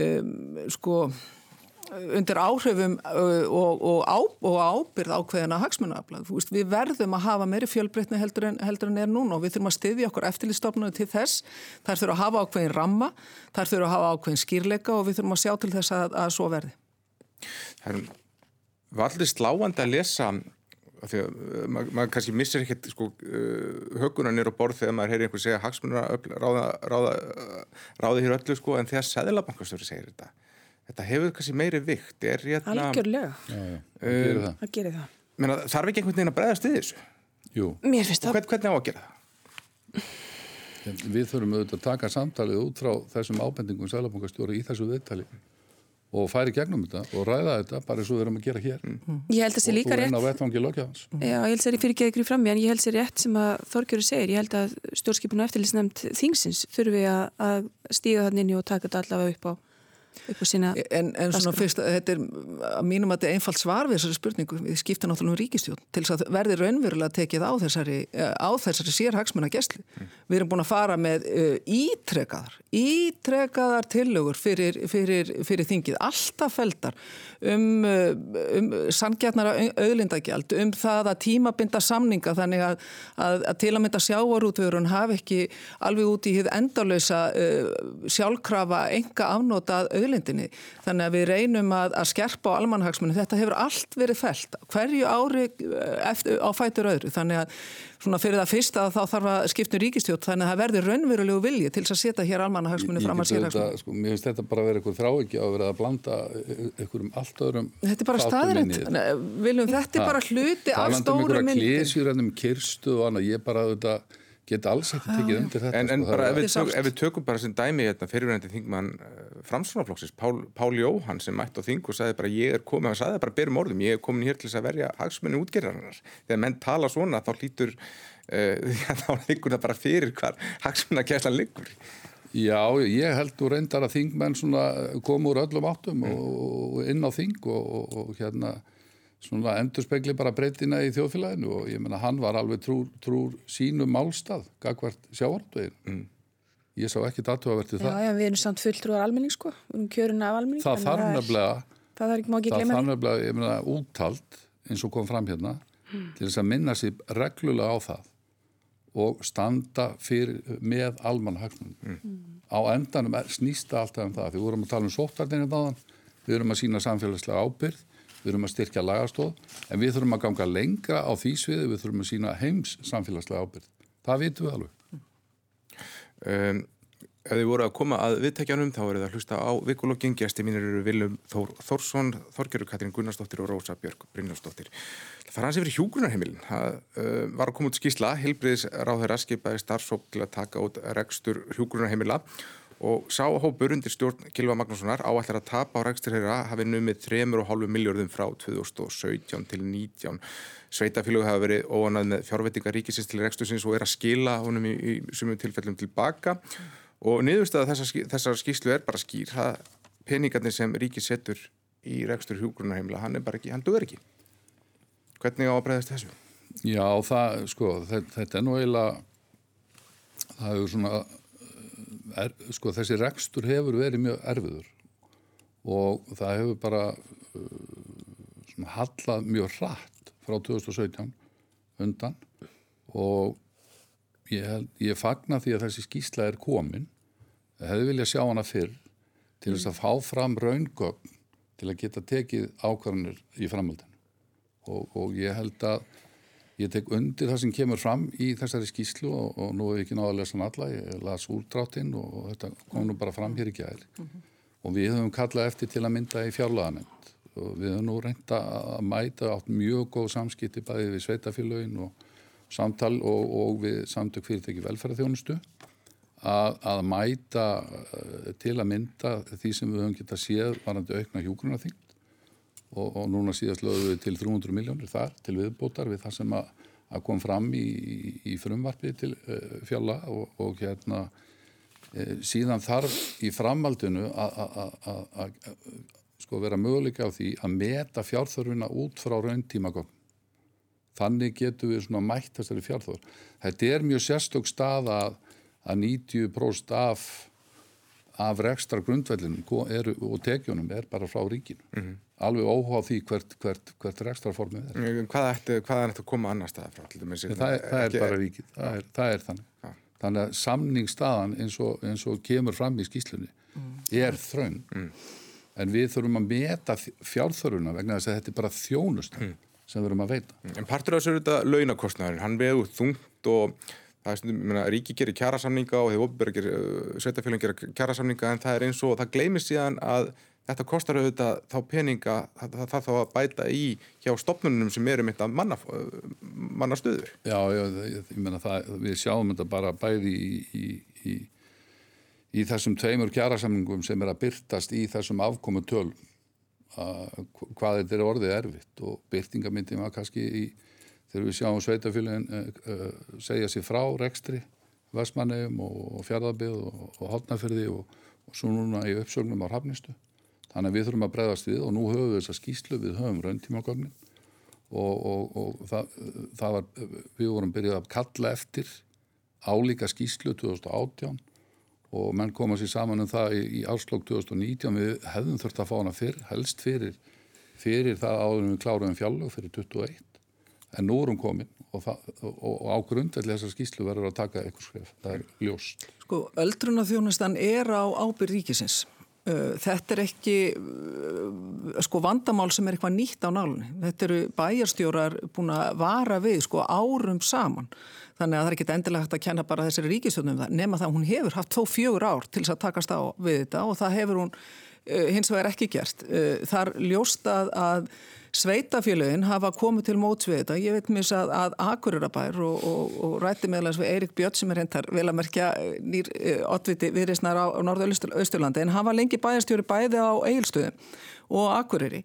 um, sko undir áhrifum og, og, á, og ábyrð ákveðina hagsmunafla. Við verðum að hafa meiri fjölbreytni heldur en, heldur en er núna og við þurfum að styðja okkur eftirlistofnunum til þess. Þar þurfum að hafa ákveðin ramma, þar þurfum að hafa ákveðin skýrleika og við þurfum að sjá til þess að, að svo verði. Það var allir sláandi að lesa því að maður mað kannski missir ekkert sko, uh, höguna nýra á borð þegar maður heyri einhver segja hagsmununa ráða, ráða, ráða hér öllu sko en þegar Sæðilabankastöru segir þetta þetta hefur kannski meiri vikt er, hérna, algjörlega. Já, já, það gerir það, gerir það. Menna, þarf ekki einhvern veginn að bregðast við þessu? Jú. mér finnst það. hvern, hvernig á að gera það? Við þurfum auðvitað að taka samtalið út frá þessum ábendingum sælabongastjóri í þessu viðtali og færi gegnum þetta og ræða þetta bara eins og við erum að gera hér. Mm. ég held að það sé líka rétt og þú reyna á vettvangi lögjafans já, ég held að það er fyrir ekki ekkert fram en ég held að það er rétt sem að Þorgjörður segir. Ég held að stjórnskipinu eftirlýsnefnd þingsins þurfi að stíga þannig inn og taka þetta allavega upp á En, en svona fyrst, þetta er að mínum að þetta er einfalt svar við þessari spurningu við skipta náttúrulega um ríkistjón til þess að verði raunverulega tekið á þessari, eh, á þessari sérhagsmuna gæsli. Mm. Við erum búin að fara með uh, ítrekkaðar ítrekkaðar tillögur fyrir, fyrir, fyrir þingið, alltaf feldar um, um sangjarnara auðlindagjald, um það að tímabinda samninga þannig að, að, að til að mynda sjáarútvörun hafi ekki alveg út í hið endalösa uh, sjálfkrafa enga afnotað auðlindinni. Þannig að við reynum að, að skerpa á almanhagsmunni. Þetta hefur allt verið felt hverju ári eftir, á fætur öðru. Þannig að svona fyrir það fyrsta þá þarf að skipta um ríkistjótt þannig að það verður raunverulegu vilji til að setja hér almannahagsmunni fram að sérhagsmunni. Sko, mér finnst þetta bara að vera eitthvað þráiki að vera að blanda einhverjum allt öðrum Þetta er bara staðrænt. Viljum þetta er bara hluti af stóru myndi. Það og geta alls ekki tekið undir þetta. En, en sko, bara ef við, tök, ef við tökum bara sem dæmi hérna, fyrirvændi þingmann uh, framsvonaflokksins, Pál, Pál Jóhann sem mætti á þing og sagði bara ég er komin, hann sagði bara berum orðum, ég er komin hér til þess að verja hagsmenni útgerðarinnar. Þegar menn tala svona þá lítur uh, þá liggur það bara fyrir hvar hagsmenni að kæsla liggur. Já, ég held og reyndar að þingmenn komu úr öllum áttum mm. og inn á þing og, og, og hérna svona endur spekli bara breytina í þjóðfélaginu og ég menna hann var alveg trúr, trúr sínu málstað, gagvert sjávartvegin. Mm. Ég sá ekki datu að verði það. Já, já, við erum samt fulltrúar almenning sko, við erum kjörin af almenning. Það þarf nefnilega, það þarf ekki, það þarf nefnilega, ég menna, úttalt eins og kom fram hérna mm. til þess að minna sér reglulega á það og standa fyrir, með almanna hagnum. Mm. Á endanum snýsta alltaf um það, við vorum að tala um sóttarninu þaðan, við vorum að sína samfélagslega ábyrð við þurfum að styrkja lagastóð en við þurfum að ganga lengra á því sviði. Við þurfum að sína heims samfélagslega ábyrð það vitum við alveg. Um, Ef þið voru að koma að viðtækjanum þá eru það að hlusta á vikulokkin. Gæsti mínir eru Viljum Þór Þórsson Þorgerur Katrín Gunnarsdóttir og Rósa Björg Brynjarsdóttir Það fara hans yfir hjúgrunarheimilin það uh, var að koma út skísla Hilbriðs ráður að skipaði starfsók til að taka út rekstur hjúgrunarheimila og sá hópur undir stjórn Kilva Magnússonar áallar að tapa á rækstur þeirra hafi numið 3,5 miljardum frá 2017 til 19. Sveitafílug hafa verið óanað með fjárvettinga ríkisins til rækstusins og er að skila honum í, í sumum tilfellum tilbaka og niðurstaða þessar, þessar skíslu er bara skýr. Það peningarnir sem ríkis setur í rækstur hjúgrunarheimila, hann er bara ekki, hann duður ekki. Hvernig á að breyðast þessu? Já, það, sko, þetta, þetta er nú eiginlega, það hefur svona er, sko þessi rekstur hefur verið mjög erfiður og það hefur bara uh, hallað mjög hratt frá 2017 undan og ég, held, ég fagna því að þessi skýsla er komin. Hefði viljað sjá hana fyrr til þess að fá fram raungögn til að geta tekið ákvarðanir í framhaldinu. Og, og ég held að Ég tek undir það sem kemur fram í þessari skýslu og, og nú hef ég ekki náða að lesa hann alla, ég las úrdráttinn og, og þetta kom nú bara fram hér í gæðir. Mm -hmm. Og við höfum kallað eftir til að mynda í fjárlaganend og við höfum nú reynda að mæta átt mjög góð samskipti bæðið við sveitafélagin og samtal og, og við samtök fyrirtæki velferðarþjónustu að, að mæta uh, til að mynda því sem við höfum getað séð varandi aukna hjúgrunarþyngd og, og núna síðast lögum við til 300 miljónir þar til viðbótar við það sem að, að kom fram í, í, frumvarfi til uh, fjalla og, og hérna uh, síðan þarf í framaldinu að sko vera möguleika á því að meta fjárþörfuna út frá rauntímagögn þannig getur við svona mætt þessari fjárþörf þetta er mjög sérstök stað að, að 90% af af rekstra grundvellinum og tekjunum er bara frá ríkinu. Mm -hmm. Alveg óhá því hvert, hvert, hvert rekstraformið er. Hvað ætti, hvað er þetta að koma annar staða frá? Það, það, það er bara ríkið. Það er, það er þannig. Ja. Þannig að samningsstaðan eins og, eins og kemur fram í skýslunni mm. er þraun. Mm. En við þurfum að meta fjárþöruna vegna þess að þetta er bara þjónust mm. sem við þurfum að veita. En partur af þessu er þetta launakostnæður. Hann veður þungt og það er stundum, menna, ríki gerir kjærasamninga og gerir, uh, sveitafélagin gerir kjærasamninga en það er eins og það gleymir síðan að þetta kostar auðvitað þá peninga það, það, það þá að bæta í hjá stopnunum sem eru að manna, uh, manna stöður. Já, já ég, ég menna það, við sjáum þetta bara bæði í, í, í, í þessum tveimur kjærasamningum sem er að byrtast í þessum afkomu tölum hvað þetta er orðið erfitt og byrtingamindin var kannski í þegar við sjáum sveitafélagin uh, uh, segja sér frá rekstri Vestmannegum og Fjörðarbið og, og Hotnafjörði og, og svo núna í uppsögnum á Hafnistu. Þannig að við þurfum að bregðast við og nú höfum við þessa skýslu, við höfum rauntímagögnin og, og það, það var, við vorum byrjuð að kalla eftir álíka skýslu 2018 og menn koma sér saman um það í, í áslokk 2019 við hefðum þurft að fá hana fyrr, helst fyrir, fyrir það áður við kláruðum fjallög fyrir 21 en nú erum komin og, og, og á grundvelli þessar skýslu verður að taka eitthvað skref, það er ljóst. Sko, öldrunarþjónustan er á ábyrð ríkisins. Þetta er ekki sko vandamál sem er eitthvað nýtt á nálunni. Þetta eru bæjarstjórar búin að vara við sko árum saman. Þannig að það er ekki endilega hægt að kenna bara þessari ríkistjónum það. Nefna það að hún hefur haft þó fjögur ár til þess að takast á við þetta og það hefur hún hins vegar ekki gert. Það er ljóst að, að Sveitafélagin hafa komið til móts við þetta. Ég veit mér að, að Akururabær og, og, og rætti meðalans við Eirik Björn sem er hentar vel að merkja eh, nýr uh, oddviti viðreysnar á, á Norða-Austurlandi en hann var lengi bæjarstjóri bæði á Egilstöðum og Akureyri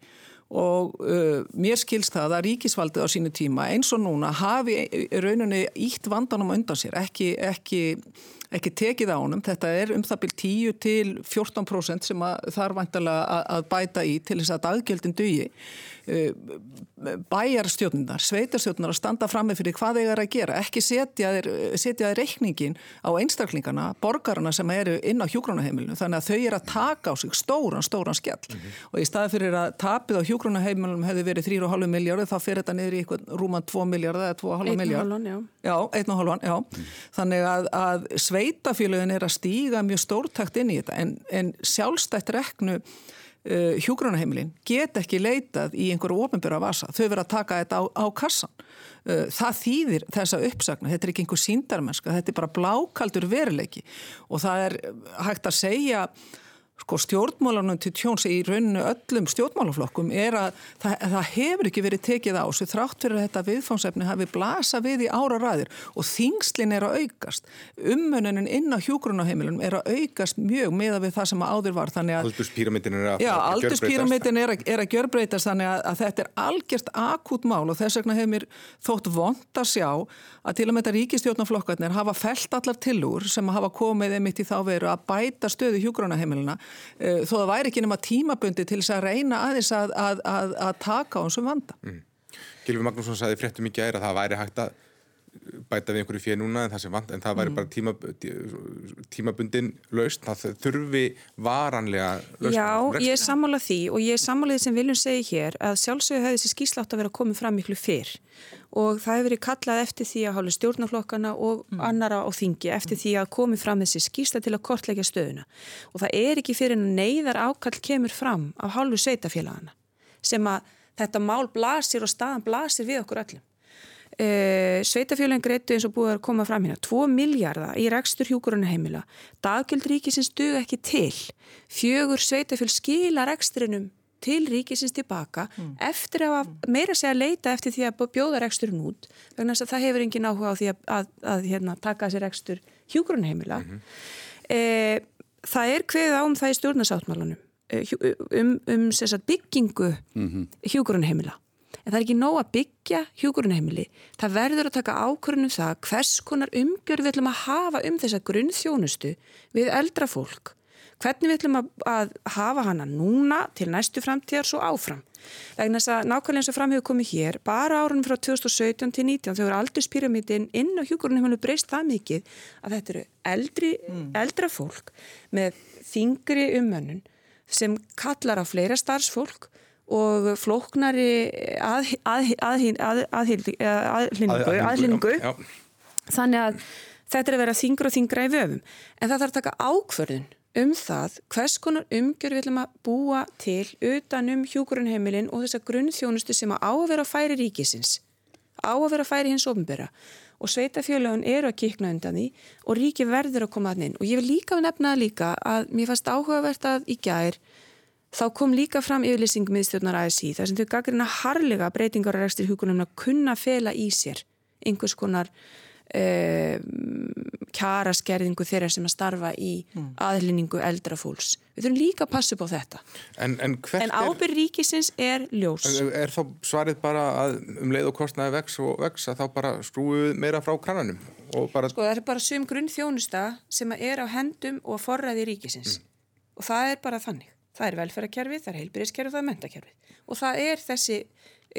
og uh, mér skilst það að ríkisvaldið á sínu tíma eins og núna hafi rauninni ítt vandanum undan sér, ekki, ekki ekki tekið á honum. Þetta er um það byrj 10 til 14% sem er vantilega að bæta í til þess að daggjöldin dugi. Eh, bæjarstjórnundar, sveitarstjórnundar að standa fram með fyrir hvað þeir eru að gera ekki setja þeir, reikningin á einstaklingarna, borgarna sem eru inn á hjúgránaheimilinu, þannig að þau eru að taka á sig stóran, stóran skell mm -hmm. og í staði fyrir að tapið á hjúgránaheimilinu hefði verið 3,5 miljardur, þá fyrir þetta niður í rúman 2 miljardar eða 2,5 miljard 1,5, já, 1,5, já þannig að, að sveitafélagin er að stíga mjög stórtakt inn í þetta en, en sjálfstætt reknu uh, hjúgrunaheimilin get ekki leitað í einhverju ofnbjörra vasa, þau verða að taka þetta á, á kassan. Uh, það þýðir þessa uppsagna, þetta er ekki einhver síndarmennska, þetta er bara blákaldur veruleiki. Og það er hægt að segja sko stjórnmálanum til tjóns í rauninu öllum stjórnmálaflokkum er að það, það hefur ekki verið tekið á svo þrátt fyrir að þetta viðfánsefni hafi blasa við í ára ræðir og þingslin er að aukast. Umönunin inn á hjúgrunaheimilunum er að aukast mjög með að við það sem áður var Aldurspíramidin er að, að er að, er að gjörbreytast þannig að, að þetta er algjörst akút mál og þess vegna hefur mér þótt vond að sjá að til og með þetta ríkistjórnaflokkarnir hafa felt allar tilúr sem hafa komið einmitt í þá veru að bæta stöðu hjúgrunaheimiluna þó það væri ekki nema tímabundi til þess að reyna aðeins að, að, að, að taka á þessum vanda. Mm. Gilfi Magnússon sagði fréttum í gæri að það væri hægt að bæta við einhverju fyrir núna en það, vant, en það væri mm. bara tíma, tímabundin laust, það þurfi varanlega laust. Já, ég er sammálað því og ég er sammálað því sem viljum segja hér að sjálfsögur hefði þessi skíslátt að vera komið fram miklu fyrr og það hefur verið kallað eftir því að hálu stjórnarflokkana og mm. annara á þingi eftir því að komið fram þessi skísla til að kortleggja stöðuna og það er ekki fyrir neyðar ákall kemur fram af hálu sveitafélagana sem að þetta mál blasir og staðan blasir við okkur öllum. E, Sveitafjölinn greitu eins og búið að koma fram hérna 2 miljardar í rekstur hjúkuruna heimila daggjöld ríkisins dög ekki til fjögur sveitafjöl skila reksturinnum til ríkisins tilbaka mm. eftir að meira segja leita eftir því að bjóða reksturinn út vegna þess að það hefur engin áhuga á því að, að, að hérna, taka þessi rekstur hjúgrunheimila mm -hmm. e, það er hveðið ám það í stjórnarsáttmálunum um, um sagt, byggingu mm -hmm. hjúgrunheimila. En það er ekki nóg að byggja hjúgrunheimili. Það verður að taka ákvörðunum það hvers konar umgjörð við ætlum að hafa um þessa grunnþjónustu við eldra fólk. Hvernig við ætlum að, að hafa hana núna til næstu framtíðar svo áfram. Vegna þess að nákvæmlega eins og fram hefur komið hér, bara árunum frá 2017 til 19 þegar aldurspyramítin inn á hjúgrunheimilu breyst það mikið að þetta eru eldri, mm. eldra fólk með þingri umönnun sem kallar á fleira starfsfólk og flóknari aðhlýningu þannig að þetta er að vera þingur og þingra í vöfum en það þarf að taka ákverðin um það hvers konar umgjör við ætlum að búa til utanum hjúgrunheimilin og þessa grunnþjónustu sem að á að vera að færi ríkisins á að vera að færi hins ofnbera og sveitafjölaun eru að kikna undan því og ríki verður að koma að inn. Og ég vil líka nefna líka að mér fannst áhugavert að í gær þá kom líka fram yfirlýsing miðstjórnar ASI þar sem þau gaggrina harlega breytingar að rekstir hugunum að kunna fela í sér einhvers konar uh, kjaraskerðingu þeirra sem að starfa í mm. aðlinningu eldra fólks. Við þurfum líka að passa upp á þetta. En, en, en ábyrg ríkisins er ljós. Er, er þá svarið bara að um leið og kostnaði vex og vex að þá bara skrúið meira frá kannanum? Bara... Sko það er bara sum grunn þjónusta sem er á hendum og forræði ríkisins. Mm. Og það er bara þannig. Það er velferðarkerfið, það er heilbyrðiskerfið það er mentakerfið. Og það er þessi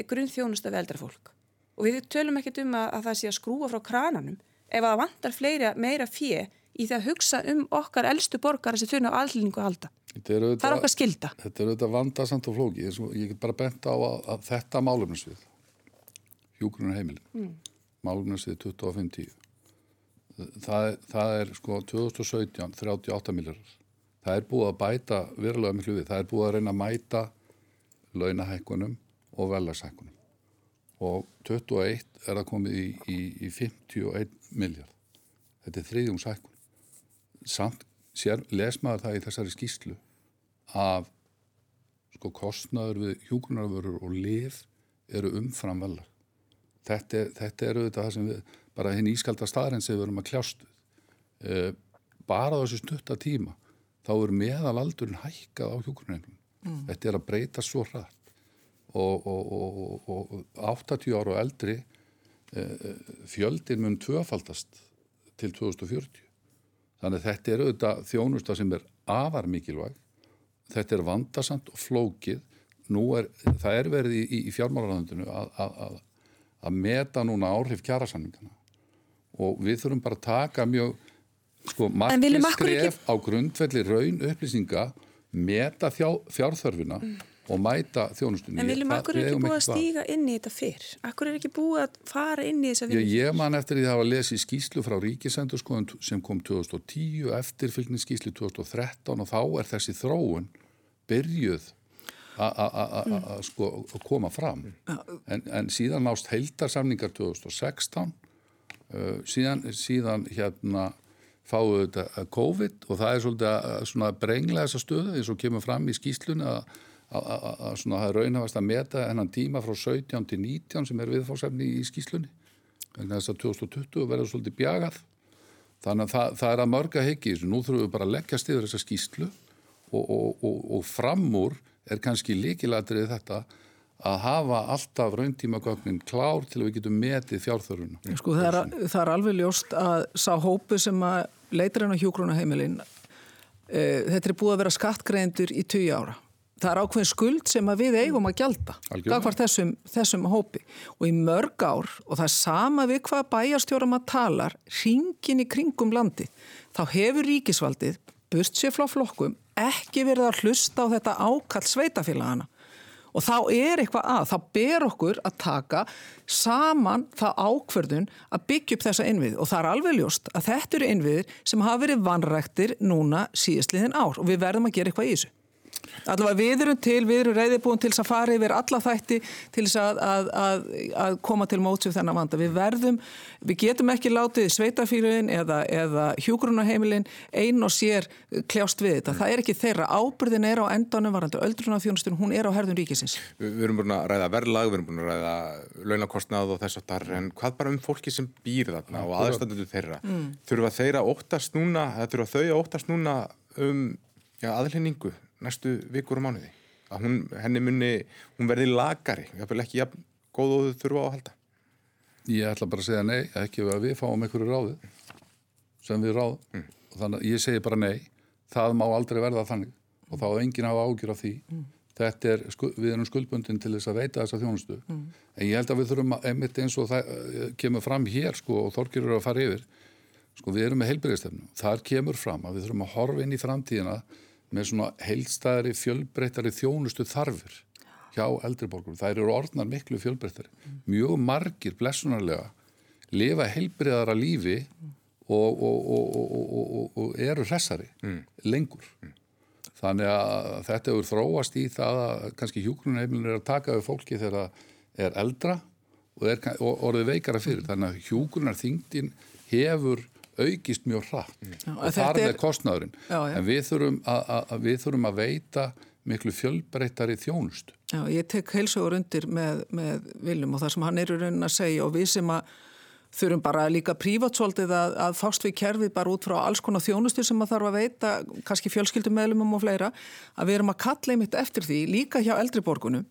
grunn þjónusta við eldra fólk. Og við tölum ekkert um að, að það sé að skrúa frá krananum ef það vantar fleira, meira fjö í það að hugsa um okkar eldstu borgar sem þurfa á allingu að halda. Það er okkar skilda. Þetta er auðvitað vandasamt og flóki. Ég get bara bent á að, að þetta málumnarsvið, hjúgrunnar heimilin, mm. málumnarsvið 2050, það, það er sko 2017 38 miljardar. Það er búið að bæta verulega miklu við. Það er búið að reyna að mæta launahækkunum og velasækkunum. Og 21 er það komið í, í, í 51 miljard. Þetta er þriðjumsækkun. Samt sér, les maður það í þessari skýslu af sko kostnaður við hjúgrunarvörur og lif eru umfram velar. Þetta, þetta eru þetta það sem við, bara hinn ískalda staðræn sem við erum að kljástu. Eh, bara þessu stutta tíma þá er meðalaldurinn hækkað á hjúgrunarvörunum. Mm. Þetta er að breyta svo hratt og, og, og, og 80 ára og eldri eh, fjöldin mun tvöfaldast til 2040. Þannig að þetta er auðvitað þjónusta sem er afar mikilvæg. Þetta er vandasamt og flókið. Er, það er verið í, í fjármálarlandinu að, að, að meta núna áhrif kjærasamningana og við þurfum bara að taka mjög sko margir skref ekki... á grundvelli raun upplýsinga meta fjárþörfina mm og mæta þjónustunni. En viljum akkur ekki búið að stíga inn í þetta fyrr? Akkur er ekki búið að fara inn í þessa vinnu? Ég, ég man eftir því að að lesa í skýslu frá Ríkisendur sko, sem kom 2010 eftir fylgningsskýslu 2013 og þá er þessi þróun byrjuð að mm. sko, koma fram. En, en síðan nást heildarsamningar 2016 uh, síðan, síðan hérna fáu þetta COVID og það er svolítið að brengla þessa stöðu eins og kemur fram í skýslunni að að það er raunhafast að meta hennan tíma frá 17 til 19 sem er viðfórsefni í skýslunni vegna þess að 2020 verður svolítið bjagað. Þannig að það, það er að mörga heggi nú þurfum við bara að leggja stiður þessa skýslu og, og, og, og framúr er kannski líkilatrið þetta að hafa alltaf rauntímagögnin klár til að við getum metið fjárþöruna sko, það, er, það er alveg ljóst að sá hópu sem að leitur hennar hjókrónaheimilin e, eh, þetta er búið að vera skattgreindur í 20 ára það er ákveðin skuld sem við eigum að gjalda gagvar þessum, þessum hópi. Og í mörg ár og það er sama við hvað bæjarstjóram að talar ringin í kringum landi þá hefur ríkisvaldið burt sér frá flokkum ekki verið að hlusta á þetta ákall sveitafélagana og þá er eitthvað að, þá ber okkur að taka saman það ákverðun að byggja upp þessa innvið og það er alveg ljóst að þetta eru innviðir sem hafa verið vanræktir núna síðastliðin ár og við verðum að gera eitthvað í þessu Allavega við erum til, við erum reyðibúin til að fara yfir alla þætti til að, að, að, að koma til mótsið þennan vanda. Við verðum, við getum ekki látið sveitafýrðin eða, eða hjúgrunarheimilin einn og sér kljást við þetta. Það er ekki þeirra. Ábyrðin er á endanum varandi öldrunarþjónustunum, hún er á herðun ríkisins. Við, við erum búin að ræða verðlag, við erum búin að ræða launakostnað og þess að þar, en hvað bara um fólki sem býr þarna og aðstandundu þeirra? Mm. Þurfa þeirra óttast núna, þurfa þau óttast núna um aðlýningu næstu vikur og mánuði? Að hún, henni munni, hún verði lagari, jáfnvel ekki jafn góð og þurfa á að halda? Ég ætla bara að segja nei, ekki að við fáum einhverju ráði sem við ráðum. Mm. Þannig að ég segi bara nei, það má aldrei verða þannig og þá er enginn að hafa ágjur af því. Mm. Þetta er, við erum skuldbundin til þess að veita þessa þjónustu. Mm. En ég held að við þurfum að, einmitt eins og það eh, kemur fram hér sko og Þorkir eru að fara yfir, sko við erum með heilbyrðistefnu. Þar kemur fram að við þurfum að horfa inn í framtíðina með svona heilstæðari, fjölbreyttari þjónustu þarfir hjá eldriborgur. Það eru orðnar miklu fjölbreyttari. Mjög margir blessunarlega lifa heilbreyðara lífi og, og, og, og eru hressari mm. lengur. Mm. Þannig að þetta hefur þróast í það að kannski hjúgrunheimilin er að taka við fólki þegar það er eldra og er orðið veikara fyrir. Þannig að hjúgrunarþingdin hefur aukist mjög hratt mm. og þar er kostnaðurinn. Já, já. En við þurfum að, við þurfum að veita miklu fjölbreyttari þjónust. Já, ég tek heilsugur undir með, með Viljum og það sem hann er í raunin að segja og við sem að þurfum bara líka prívatsvoldið að, að fást við kerfið bara út frá alls konar þjónustu sem að þarf að veita, kannski fjölskyldumöðlumum og fleira, að við erum að kalla einmitt eftir því, líka hjá eldriborgunum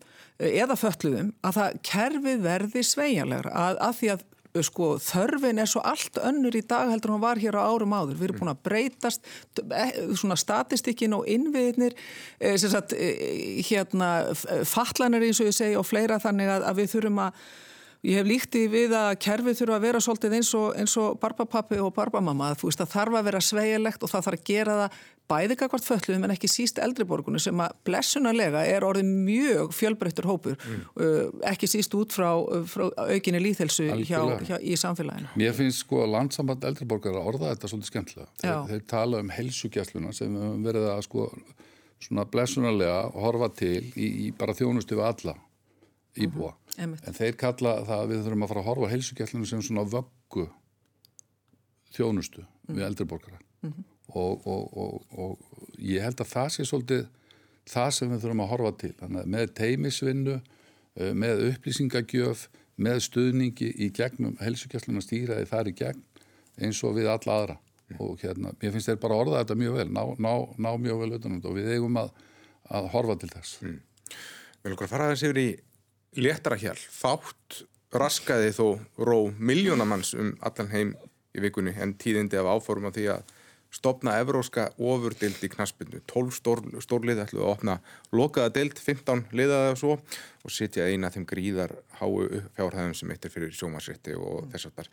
eða fölluðum, að það kerfið verði sveigjanlegra, að, að því að sko þörfin er svo allt önnur í dag heldur en hún var hér á árum áður við erum búin að breytast e, svona statistikkin og innviðnir e, sagt, e, hérna fallanir eins og ég segi og fleira þannig að, að við þurfum að Ég hef líkt í við að kerfið þurfa að vera svolítið eins og, og barbapappi og barbamamma. Það þarf að vera sveigilegt og það þarf að gera það bæði kakvart fölluðum en ekki síst eldriborgunum sem að blessunarlega er orðið mjög fjölbreyttur hópur mm. uh, ekki síst út frá, frá aukinni líðhelsu hjá, hjá, í samfélaginu. Mér finnst sko að landsamband eldriborgar að orða þetta svolítið skemmtilega. Þeir, þeir tala um helsugjastluna sem verður að sko svona blessunarlega horfa til í, í bara þjónustu við alla íbúa. Mm -hmm. En þeir kalla það að við þurfum að fara að horfa helsugjastluna sem svona vöggu þjónustu mm við eldriborgara. Mm -hmm og, og, og, og ég held að það sé svolítið það sem við þurfum að horfa til með teimisvinnu, eh, með upplýsingagjöf, með stuðningi í gegnum helsukjastluna stýraði þar í gegn eins og við alla aðra mm. og hérna, mér finnst þeir bara að orða þetta mjög vel, ná, ná, ná mjög vel utanum þetta og við eigum að, að horfa til þess. Mm. Við viljum fara aðeins yfir í léttara hjálp, fátt raskaði þó ró miljónamanns um allan heim í vikunni en tíðindi af áforum á því að stopna evróska ofurdild í knaspinu 12 stór, stórlið ætluð að opna lokaða dild, 15 liðaða og svo og setja eina þeim gríðar háu fjárhæðum sem eittir fyrir sjómasrétti og þess að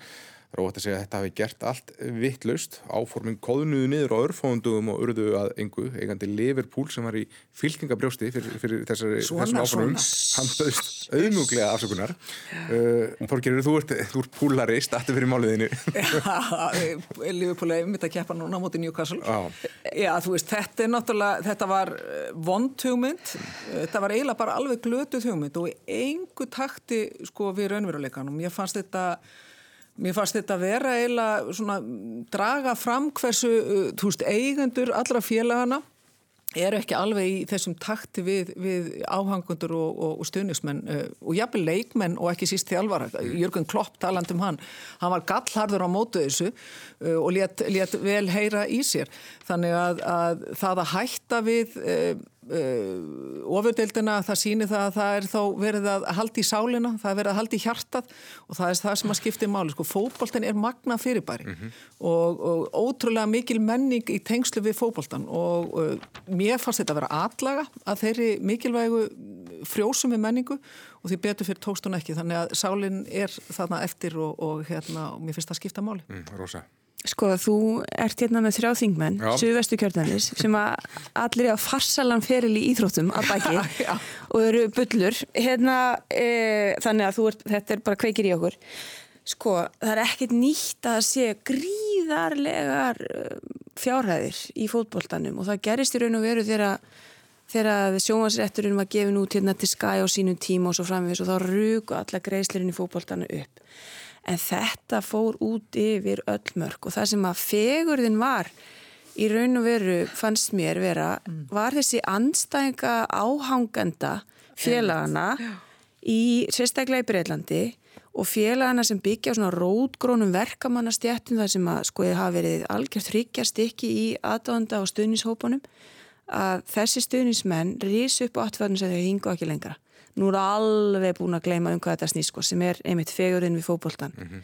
Það er ótt að segja að þetta hafi gert allt vittlaust, áforming kóðnuðu niður á örfóndugum og urðu að engu, eigandi Liverpool sem var í fylkingabrjósti fyrir, fyrir þessari, þessum áformum, hann bauðst auðmuglega afsökunar. Uh, Þorgir, þú ert, ert púlarist, aftur fyrir máliðinu. Liverpool er mitt að keppa núna móti Newcastle. Já. Já, þú veist, þetta er náttúrulega, þetta var uh, vond hugmynd, þetta var eiginlega bara alveg glötuð hugmynd og engu takti sko við raunveruleikanum. Ég fannst þetta Mér fannst þetta að vera eiginlega svona draga fram hversu, uh, veist, eigendur allra félagana eru ekki alveg í þessum takti við, við áhangundur og, og, og stuðnismenn uh, og jafnvel leikmenn og ekki síst þjálfara. Jörgur Klopp taland um hann, hann var gallharður á mótu þessu uh, og let vel heyra í sér. Þannig að, að það að hætta við uh, ofurdeildina, það sýnir það að það er þá verið að haldi í sálina það er verið að haldi í hjartað og það er það sem að skipta í máli, sko, fókbólten er magna fyrirbæri mm -hmm. og, og ótrúlega mikil menning í tengslu við fókbóltan og uh, mér fannst þetta að vera atlaga að þeirri mikilvægu frjósum við menningu og því betur fyrir tókstun ekki, þannig að sálin er þarna eftir og, og hérna, og mér finnst það að skipta máli mm, Rosa Sko þú ert hérna með þrjá þingmenn, Suðvestu kjörðanis, sem að allir er á farsalan feril í íþróttum að baki og eru bullur. Hérna, e, þannig að ert, þetta er bara kveikir í okkur. Sko það er ekkert nýtt að sé gríðarlegar e, fjárhæðir í fótbolltanum og það gerist í raun og veru þegar sjónvarsrætturinn var gefin út hérna til skæ á sínum tíma og svo framvegis og þá rugu alla greiðslirinn í fótbolltanu upp en þetta fór út yfir öll mörg og það sem að fegurðin var í raun og veru fannst mér vera mm. var þessi anstæðinga áhangenda félagana í sérstaklega í Breitlandi og félagana sem byggja á svona rótgrónum verkamannastjættin þar sem að skoðið hafa verið algjört hryggjast ekki í aðdóðanda og stuðnishópunum að þessi stuðnismenn rís upp á atfæðinu sem þau hingu ekki lengra. Nú er alveg búin að gleyma um hvað þetta snýst sko, sem er einmitt fegurinn við fókbóltan. Mm -hmm.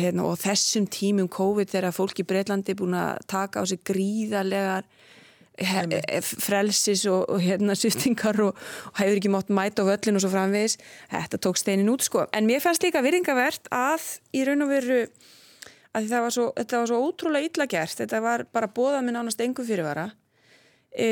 hérna, og þessum tímum COVID þegar fólk í Breitlandi er búin að taka á sig gríðarlegar frelsis og, og hérna sýftingar og, og hefur ekki mótt mæta á völlin og svo framvegis. Þetta tók steinin út sko. En mér fannst líka virðingavert að í raun og veru að það var svo, þetta var svo ótrúlega illa gert. Þetta var bara bóðað minn ánast engum fyrirvara E,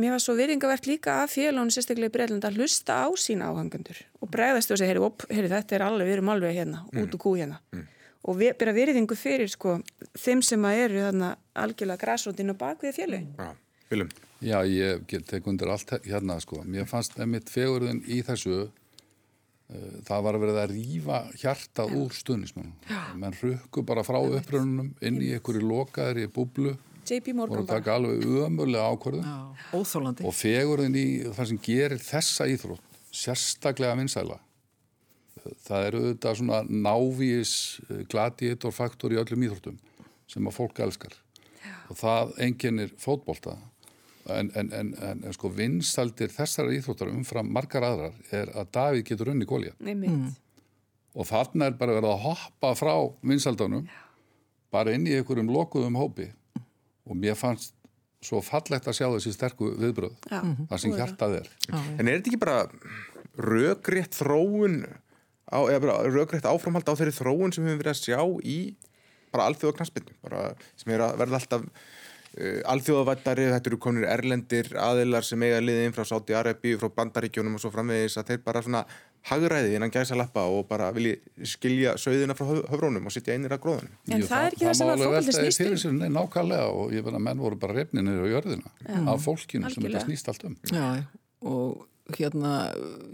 mér var svo virðingavert líka að félagunum sérstaklega í Breitland að hlusta á sína áhangandur og bregðast og segja, heyri, heyri þetta er alveg, við erum alveg hérna, mm. út og gú hérna. Mm. og við byrja virðingu fyrir sko þeim sem að eru þarna algjörlega græsrótinn og bakvið félagin Já, viljum Já, ég tek undir allt hérna sko. Mér fannst einmitt fegurðin í þessu uh, það var að verða að rýfa hjarta Já. úr stuðnismennum menn rukku bara frá upprönnunum inn í einhverju lokaðri búblu JP Morgan og taka alveg umöðulega ákvörðun. Og fegurðin í það sem gerir þessa íþrótt sérstaklega vinsæla. Það eru þetta svona návís eh, gladiatorfaktor í öllum íþróttum sem að fólk elskar. Já. og það enginnir fótbolta. En, en, en, en sko vinsældir þessara íþróttar umfram margar aðrar er að Davíð getur unni gólja mm. og þarna er bara verið að hoppa frá vinsældunum bara inn í einhverjum lokuðum hópi og mér fannst svo fallegt að sjá þessi sterku viðbröð Já, það sem hjartað er. Já, En er þetta ekki bara röggrétt þróun á, eða bara röggrétt áframhald á þeirri þróun sem við hefum verið að sjá í bara alþjóðaknaspinu bara sem er að verða alltaf uh, alþjóðavættari, þetta eru konur erlendir aðilar sem eiga liðið inn frá Sáti Arabi frá bandaríkjónum og svo framvegis að þeir bara svona hagræði innan gæsa lappa og bara vilji skilja sögðina frá höfrónum og sittja einir að gróðunum. En Jú, það er ekki það sem að fólkið snýst um. Það alveg veltaði nákvæmlega og ég finna að menn voru bara refninir á jörðina Já. af fólkinu Algjörlega. sem þetta snýst allt um. Já, og hérna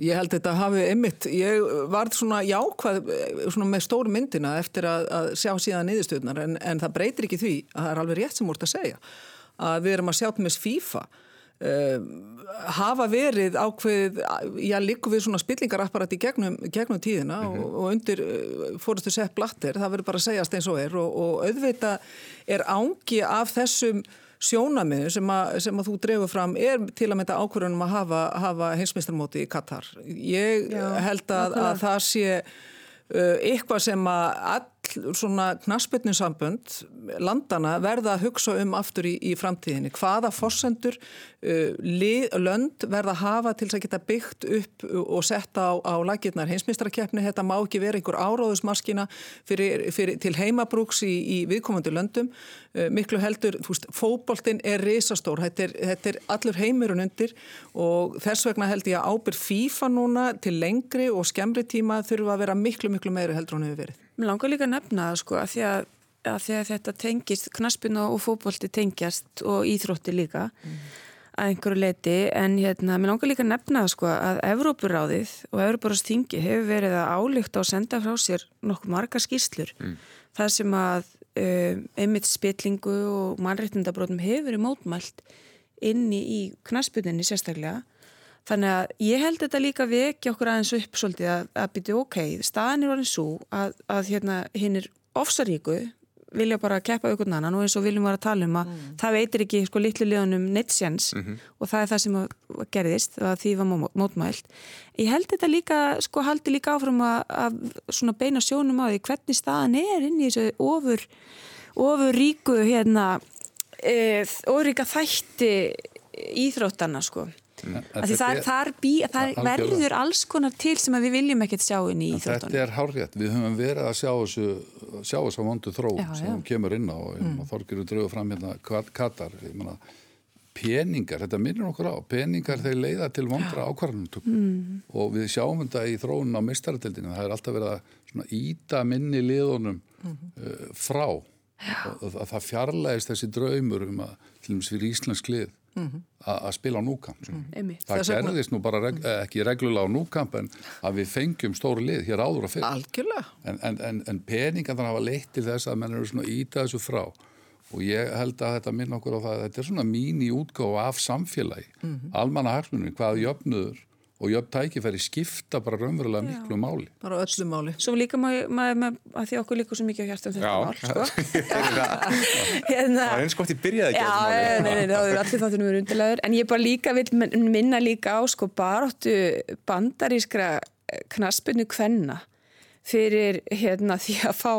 ég held þetta hafi ymmit, ég var svona jákvæð svona með stóru myndina eftir að, að sjá síðan niðurstöðnar en, en það breytir ekki því að það er alveg rétt sem úr að segja að við erum að sjá til með FIFA hafa verið ákveð já líku við svona spillingarapparat í gegnum, gegnum tíðina mm -hmm. og, og undir uh, fórustu sett blatter það verður bara að segjast eins og er og, og auðvita er ángi af þessum sjónamiðu sem, sem að þú drefur fram er til að mynda ákvörðunum að hafa, hafa heimsmyndstarmóti í Katar ég já, held að, að það sé uh, eitthvað sem að all svona knasputninsambönd landana verða að hugsa um aftur í, í framtíðinni. Hvaða fórsendur uh, lönd verða að hafa til að geta byggt upp og setta á, á lagirnar heimsmyndstarkeppni. Þetta má ekki vera einhver áráðusmaskina til heimabrúks í, í viðkomandi löndum. Uh, miklu heldur, þú veist, fóboltinn er risastór. Þetta er, þetta er allur heimurun undir og þess vegna held ég að ábyrð FIFA núna til lengri og skemmri tíma þurfa að vera miklu, miklu meiri heldur hún hefur verið. Mér langar líka að nefna það sko að því að, að því að þetta tengist, knaspina og fókbólti tengjast og íþrótti líka mm. að einhverju leiti en hérna, mér langar líka að nefna það sko að Evrópuráðið og Evrópuráðstingi hefur verið að álíkta og senda frá sér nokkuð marga skýrslur mm. það sem að um, einmitt spillingu og mannreitndabrótum hefur verið mótmælt inni í knaspuninni sérstaklega Þannig að ég held þetta líka vekja okkur aðeins upp svolítið að, að byrja ok, staðin er orðin svo að, að hérna, hinn er ofsaríku, vilja bara keppa auðvitað annan og eins og viljum vera að tala um að mm. það veitir ekki sko litlu liðunum neitt-sjans mm -hmm. og það er það sem gerðist og því var mótmælt. Ég held þetta líka, sko haldi líka áfram að, að beina sjónum á því hvernig staðin er inn í þessu ofur, ofur ríku hérna, e, ofur ríka þætti íþróttana sko. Það, það, það, bí, það verður alls konar til sem við viljum ekkert sjá inn í Íþróttunum. Þetta er hárgætt. Við höfum verið að sjá þessu, sjá þessu vondu þró já, sem já. kemur inn á mm. og Þorgir drögur fram hérna Katar. Mena, peningar, þetta minnir okkur á, peningar þeir leiða til vondra ákvarðanumtökum mm. og við sjáum þetta í þróun á mistaratildinu. Það er alltaf verið að íta minni liðunum mm. uh, frá og það fjarlægist þessi draumur um að til dæmis fyrir Íslands klið mm -hmm. að spila á núkamp mm -hmm. það gerðist nú bara reg eh, ekki reglulega á núkamp en að við fengjum stóri lið hér áður að fyrir en, en, en, en peningan þannig að hafa leitt til þess að menn eru svona íta þessu frá og ég held að þetta minna okkur á það að þetta er svona mín í útgáð af samfélagi mm -hmm. almanna hagsmunum, hvað jöfnuður og jöfn tækifæri skipta bara raunverulega miklu máli. Bara öllu máli. Svo líka maður, maður, maður að því okkur líka svo mikið á hjartum þetta Já. mál, sko. það hérna, var eins gott ég byrjaði ekki Já, á þessu máli. nei, nei, nei, það eru allir þáttunum verið undirlegaður en ég bara líka vil min- minna líka á sko baróttu bandarískra knaspinu kvenna fyrir hérna því að fá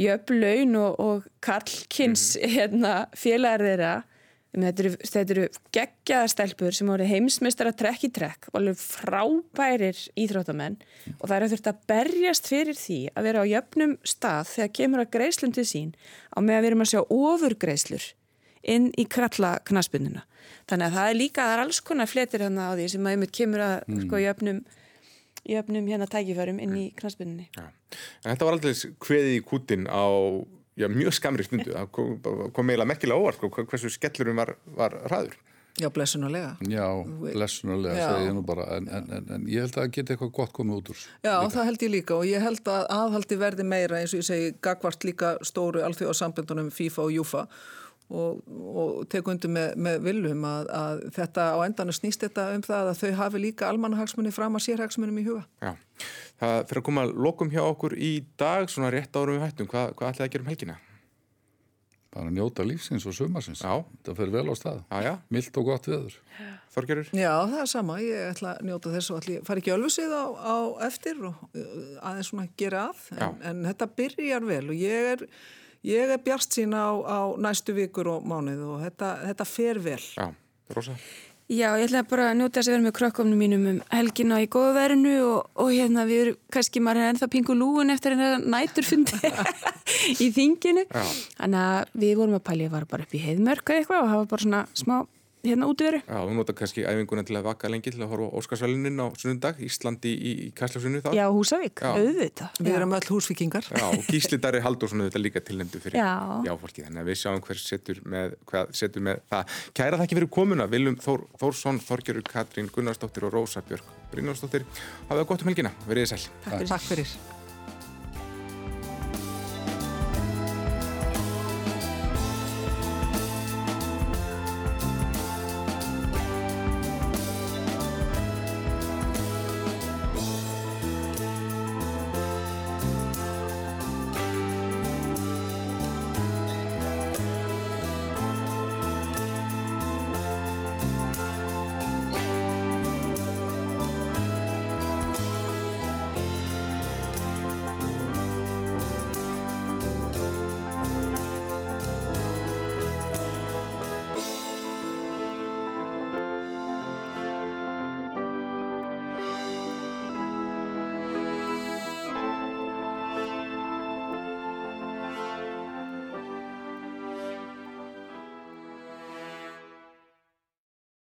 jöfn laun og, og karlkins hérna félagar þeirra Um, Þetta eru, eru geggjaða stelpur sem voru heimsmeistar að trekk í trekk og alveg frábærir íþróttamenn og það er að þurft að berjast fyrir því að vera á jöfnum stað þegar kemur að greislum til sín á með að við erum að sjá ofurgreislur inn í kralla knaspununa. Þannig að það er líka, það er alls konar fletir hann á því sem að einmitt kemur að sko jöfnum, jöfnum hérna tækifærum inn í knaspununni. Já. En þetta var aldrei kveðið í kútin á já, mjög skamri stundu. Það kom, kom eiginlega merkilega óvart sko, hversu skellurum var, var ræður. Já, blessunulega. Já, blessunulega segi ég nú bara, en, en, en, en ég held að það geti eitthvað gott komið út úr. Já, það held ég líka og ég held að aðhaldi verði meira eins og ég segi gagvart líka stóru alþjóðasamböndunum FIFA og Júfa og, og teku undir með, með viljum að, að þetta á endanum snýst þetta um það að þau hafi líka almannahagsmunni fram að sérhagsmunum í huga. Já. Það fyrir að koma að lokum hjá okkur í dag, svona rétt árum við hættum. Hvað, hvað ætlaði að gera um helgina? Bara njóta lífsins og sumarsins. Já. Það fer vel á stað. Já, já. Milt og gott veður. Þorgerur? Já, það er sama, ég ætla að njóta þess og ætla ég fara ekki ölfusið á, á eftir og uh, aðeins svona gera að en, en þetta byrjar vel og ég er, ég er bjart sín á, á næstu vikur og mánuð og þetta, þetta fer vel. Já. Rosa? Já, ég ætla bara að njóta þess að vera með krökkumnum mínum um helgina í góða verinu og, og hérna við erum, kannski maður er ennþá pingu lúin eftir hérna næturfundi í þinginu. Já. Þannig að við vorum að pælja að vara bara upp í heiðmörk eða eitthvað og hafa bara svona smá hérna útveru. Já, þú nota kannski æfinguna til að vaka lengi til að horfa á Óskarsvælunin á sunnundag, Íslandi í, í Kæslafsunu þá. Já, Húsavík, Já. auðvitað. Við erum öll húsvikingar. Já, og Gísli Darri Halldórsson þetta líka tilnefndu fyrir Já. jáfólki þannig að við sjáum hver setur með, hvað setur með það. Kæra þakki fyrir komuna Viljum Þór, Þórsson, Þorgerur Katrín Gunnarsdóttir og Rósa Björk Brynjónsdóttir. Hafið það gott um helgina, verið þið sæl. Takk fyrir.